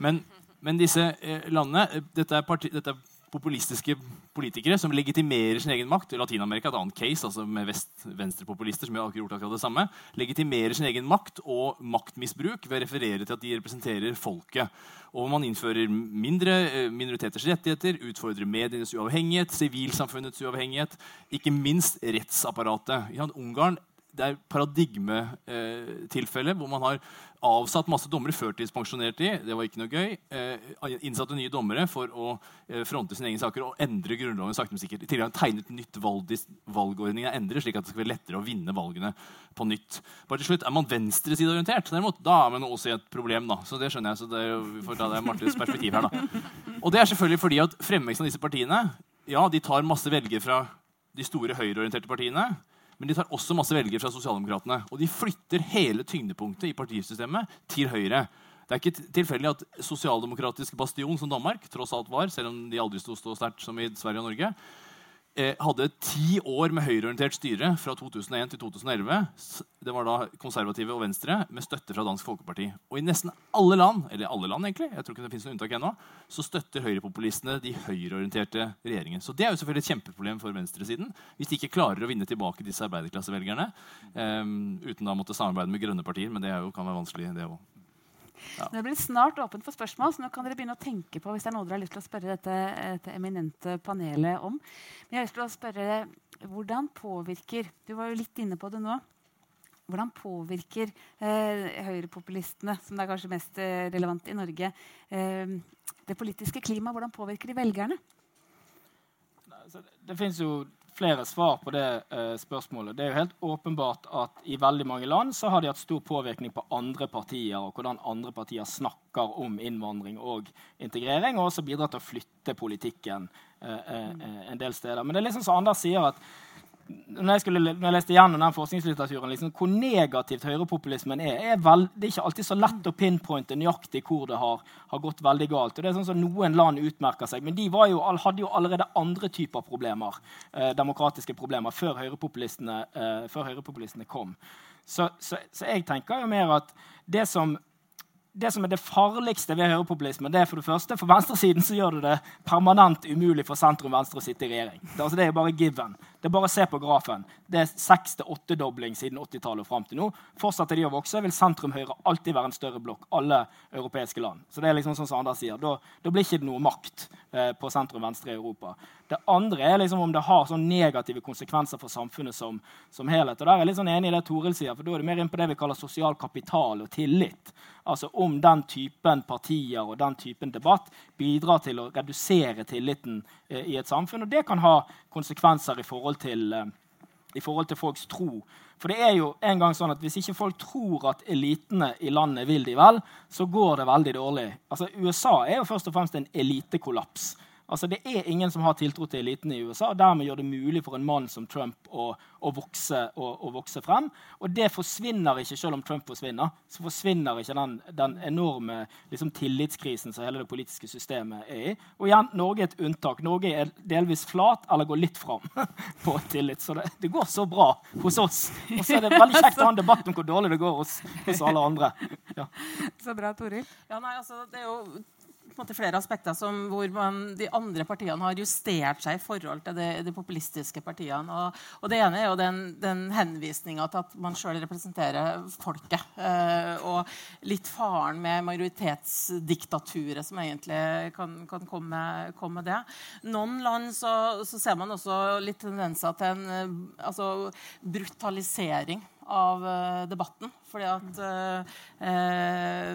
Men, men disse eh, landene eh, dette er, parti, dette er populistiske politikere som legitimerer sin egen makt. Latin-Amerika et annet case, altså med venstrepopulister som har gjort akkurat det samme, legitimerer sin egen makt og maktmisbruk ved å referere til at de representerer folket. Og man innfører mindre eh, minoriteters rettigheter, utfordrer medienes uavhengighet, sivilsamfunnets uavhengighet, ikke minst rettsapparatet. Ungarn det er paradigmetilfelle hvor man har avsatt masse dommere, førtidspensjonert de, det var ikke noe gøy. Eh, innsatte nye dommere for å eh, fronte sine egne saker og endre Grunnloven sakte, men sikkert. I tillegg tegnet nytt valg, valgordningen er endret, slik at det skal være lettere å vinne valgene på nytt. Bare til slutt, Er man venstresideorientert, derimot, da er man også i et problem. da. Så det skjønner jeg, så det, vi får ta det Martins perspektiv her. da. Og det er selvfølgelig fordi at fremveksten av disse partiene ja, de tar masse velgere fra de store høyreorienterte partiene. Men de tar også masse velgere fra sosialdemokratene. Og de flytter hele tyngdepunktet i partisystemet til høyre. Det er ikke tilfeldig at sosialdemokratisk bastion, som Danmark tross alt var, selv om de aldri sto så sterkt som i Sverige og Norge, hadde ti år med høyreorientert styre fra 2001 til 2011. Det var da konservative og venstre med støtte fra Dansk Folkeparti. Og i nesten alle land eller alle land egentlig, jeg tror ikke det finnes noen unntak ennå, så støtter høyrepopulistene de høyreorienterte regjeringen. Så det er jo selvfølgelig et kjempeproblem for venstresiden hvis de ikke klarer å vinne tilbake disse arbeiderklassevelgerne um, uten da å måtte samarbeide med grønne partier. Men det jo, kan være vanskelig, det òg. Ja. Det blir snart åpent for spørsmål, så nå kan dere begynne å tenke på hvis det er noe dere har lyst til å spørre dette, dette eminente panelet om. Men jeg har lyst til å spørre hvordan påvirker Du var jo litt inne på det nå. Hvordan påvirker eh, høyrepopulistene, som det er kanskje mest eh, relevant i Norge, eh, det politiske klimaet? Hvordan påvirker de velgerne? Det, det finnes jo flere svar på det eh, spørsmålet. Det er jo helt åpenbart at I veldig mange land så har de hatt stor påvirkning på andre partier og hvordan andre partier snakker om innvandring og integrering, og også bidrar til å flytte politikken eh, eh, en del steder. Men det er liksom som Anders sier at når jeg, skulle, når jeg, leste gjennom den forskningslitteraturen, liksom, hvor negativt høyrepopulismen er, er vel, Det er ikke alltid så lett å pinpointe nøyaktig hvor det har, har, gått veldig galt. Og det er sånn som Noen land utmerker seg, men de jo, hadde jo allerede andre typer problemer, eh, demokratiske problemer før høyrepopulistene, eh, før høyrepopulistene kom. Så, så, så, jeg tenker jo mer at det som det som er det farligste ved høyrepopulisme, det er for det første, for venstresiden så gjør det det permanent umulig for sentrum-venstre å sitte i regjering. Det, altså, det er bare given. Det er bare å se på grafen. Det er seks til åttedobling siden 80-tallet og fram til nå. Fortsetter de å vokse, vil sentrum-høyre alltid være en større blokk. alle europeiske land. Så det er liksom sånn som Anders sier. Da, da blir ikke det noe makt eh, på sentrum-venstre i Europa. Det andre er liksom om det har sånn negative konsekvenser for samfunnet som, som helhet. Og der er jeg litt sånn enig i det Toril sier, for da er det mer inn på det vi kaller sosial kapital og tillit. Altså om den typen partier og den typen debatt bidrar til å redusere tilliten eh, i et samfunn. Og det kan ha konsekvenser i forhold til, eh, i forhold til folks tro. For det er jo en gang sånn at Hvis ikke folk tror at elitene i landet vil de vel, så går det veldig dårlig. Altså USA er jo først og fremst en elitekollaps. Altså, det er ingen som har tiltro til eliten i USA. og Dermed gjør det mulig for en mann som Trump å, å, vokse, å, å vokse, frem. Og det forsvinner ikke selv om Trump forsvinner. Så forsvinner ikke den, den enorme liksom, tillitskrisen som hele det politiske systemet er i. Og igjen, Norge er et unntak. Norge er delvis flat eller går litt fram [laughs] på tillit. Så det, det, går så bra hos oss. Og så er det veldig kjekt å ha en debatt om hvor dårlig det går hos, hos alle andre. Ja. Så bra, Toril. Ja, nei, altså, det er jo måte, flere aspekter som, hvor man, de andre partiene har justert seg i forhold til de, de populistiske partiene. Og, og, Det ene er jo den, den henvisninga til at man sjøl representerer folket. Eh, og litt faren med majoritetsdiktaturet som egentlig kan, kan komme, komme, det. Noen land så, så, ser man også litt tendenser til en eh, altså, brutalisering av uh, debatten. Fordi at uh,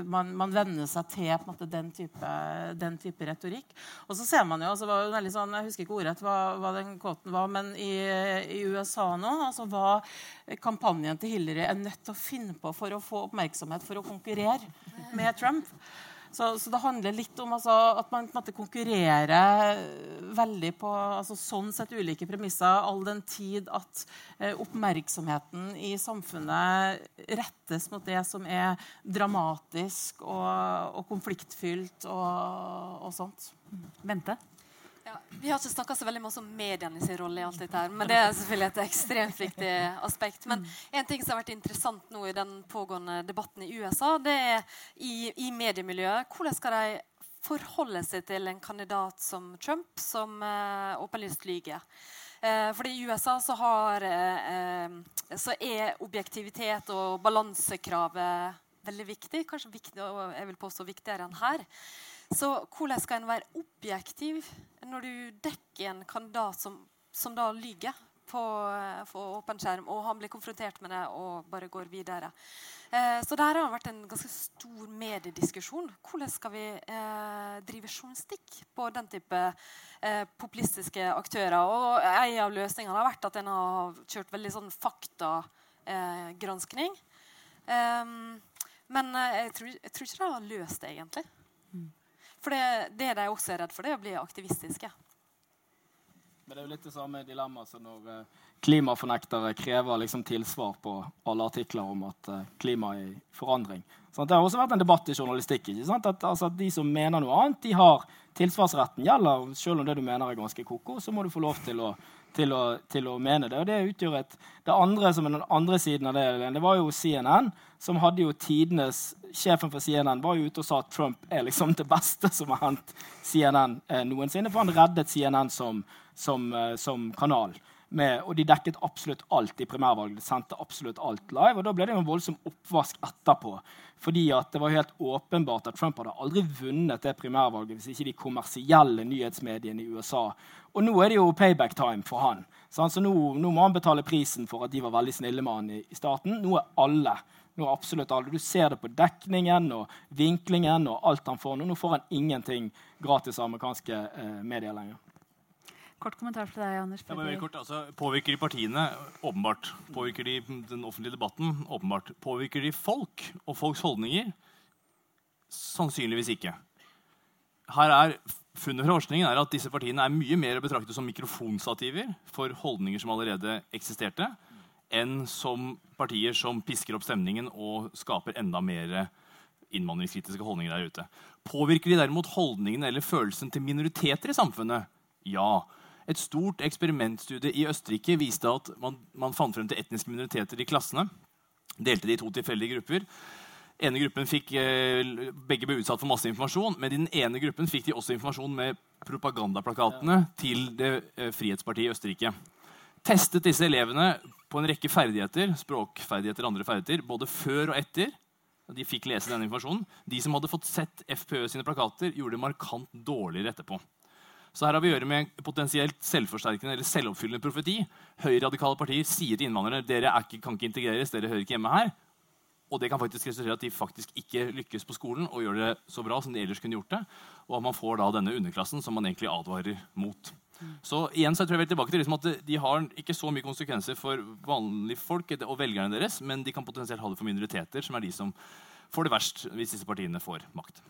man, man, venner seg til måte, den, type, den, type, retorikk. Og så ser man jo, altså, veldig sånn, Jeg husker ikke ordrett hva, hva den kvoten var, men i, i USA nå altså, var kampanjen til Hillary er nødt til å finne på for å få oppmerksomhet for å konkurrere med Trump. Så, så, det handler litt om altså, at man måte konkurrerer veldig på altså, sånn sett ulike premisser, all den tid at eh, oppmerksomheten i samfunnet rettes mot det som er dramatisk og, og konfliktfylt og, og sånt. Vente? Ja, vi har ikke snakka så veldig mye om mediene sin rolle i alt dette. her, Men det er selvfølgelig et ekstremt viktig aspekt. Men en ting som har vært interessant nå i den pågående debatten i USA, det er i, i mediemiljøet. Hvordan skal de forholde seg til en kandidat som Trump, som uh, åpenlyst lyver? Uh, fordi I USA så, har, uh, så er objektivitet og balansekravet veldig viktig. Kanskje viktig, og jeg vil påstå viktigere enn her. Så hvordan skal en være objektiv når du dekker en kandidat som, som da lyver på, på åpen skjerm, og han blir konfrontert med det og bare går videre. Eh, så der har vært en ganske stor mediediskusjon. Hvordan skal vi eh, drive journalistikk på den type eh, populistiske aktører? Og En av løsningene har vært at en har kjørt veldig sånn faktagranskning. Eh, men eh, jeg tror, jeg tror ikke det har løst det, egentlig. For det, det de også er redd for, det er å bli aktivistiske. Men det er jo litt det samme dilemmaet som når eh, klimafornektere krever liksom tilsvar på alle artikler om at uh, klimaet er i forandring. Sånn, det har også vært en debatt i journalistikk. At, altså, De som mener noe annet, de har tilsvarsretten. gjelder. Selv om det du mener er ganske ko-ko, så må du få lov til å, til å, til å mene det. Og det utgjør et, det andre som er den andre siden av det, det var jo CNN, som hadde jo tidenes Sjefen for CNN var jo ute og sa at Trump er liksom det beste som har hendt CNN eh, noensinne. For han reddet CNN som, som, eh, som kanal. Med, og de dekket absolutt alt i primærvalget. De sendte absolutt alt live. Og da ble det jo en voldsom oppvask etterpå. Fordi at det var helt åpenbart at Trump hadde aldri vunnet det primærvalget hvis ikke de kommersielle nyhetsmediene i USA. Og nå er det jo payback time for han. Så nå, nå, må han betale prisen for at de var veldig snille med han i, i starten. Nå er alle nå er absolutt alle. Du ser det på dekningen og vinklingen og alt han får. Nå, nå får han ingenting gratis av amerikanske eh, medier lenger. Kort kommentar til deg, Anders. Ja, kort, altså, påvirker de partiene? Åpenbart. Påvirker de den offentlige debatten? Åpenbart. Påvirker de folk og folks holdninger? Sannsynligvis ikke. Her er Funnet fra forskningen er at disse partiene er mye mer å betrakte som mikrofonstativer for holdninger som allerede eksisterte, enn som partier som pisker opp stemningen og skaper enda mer innvandringskritiske holdninger der ute. Påvirker de derimot holdningene eller følelsen til minoriteter i samfunnet? Ja. Et stort eksperimentstudie i Østerrike viste at man, man fant frem til etniske minoriteter i klassene. Delte de i to tilfeldige grupper. Ene gruppen fikk, eh, Begge ble utsatt for masse informasjon, men i den ene gruppen fikk de også informasjon med propagandaplakatene til det eh, Frihetspartiet i Østerrike. Testet disse elevene på en rekke ferdigheter, språkferdigheter og andre ferdigheter, både før og etter. De fikk lese denne informasjonen. De som hadde fått sett FPØ sine plakater, gjorde det markant dårligere etterpå. Så her har vi å gjøre med potensielt selvforsterkende eller selvoppfyllende profeti. Høyreradikale partier sier til innvandrere dere ikke, kan ikke integreres, dere hører ikke hjemme her. Og det kan faktisk resultere at de faktisk ikke lykkes på skolen og gjør det så bra som de ellers kunne gjort det. Og at man får da denne underklassen som man egentlig advarer mot. Så igjen så tror jeg vi er tilbake til liksom at De har ikke så mye konsekvenser for vanlige folk og velgerne deres, men de kan potensielt ha det for minoriteter, som er de som får det verst hvis disse partiene får makt.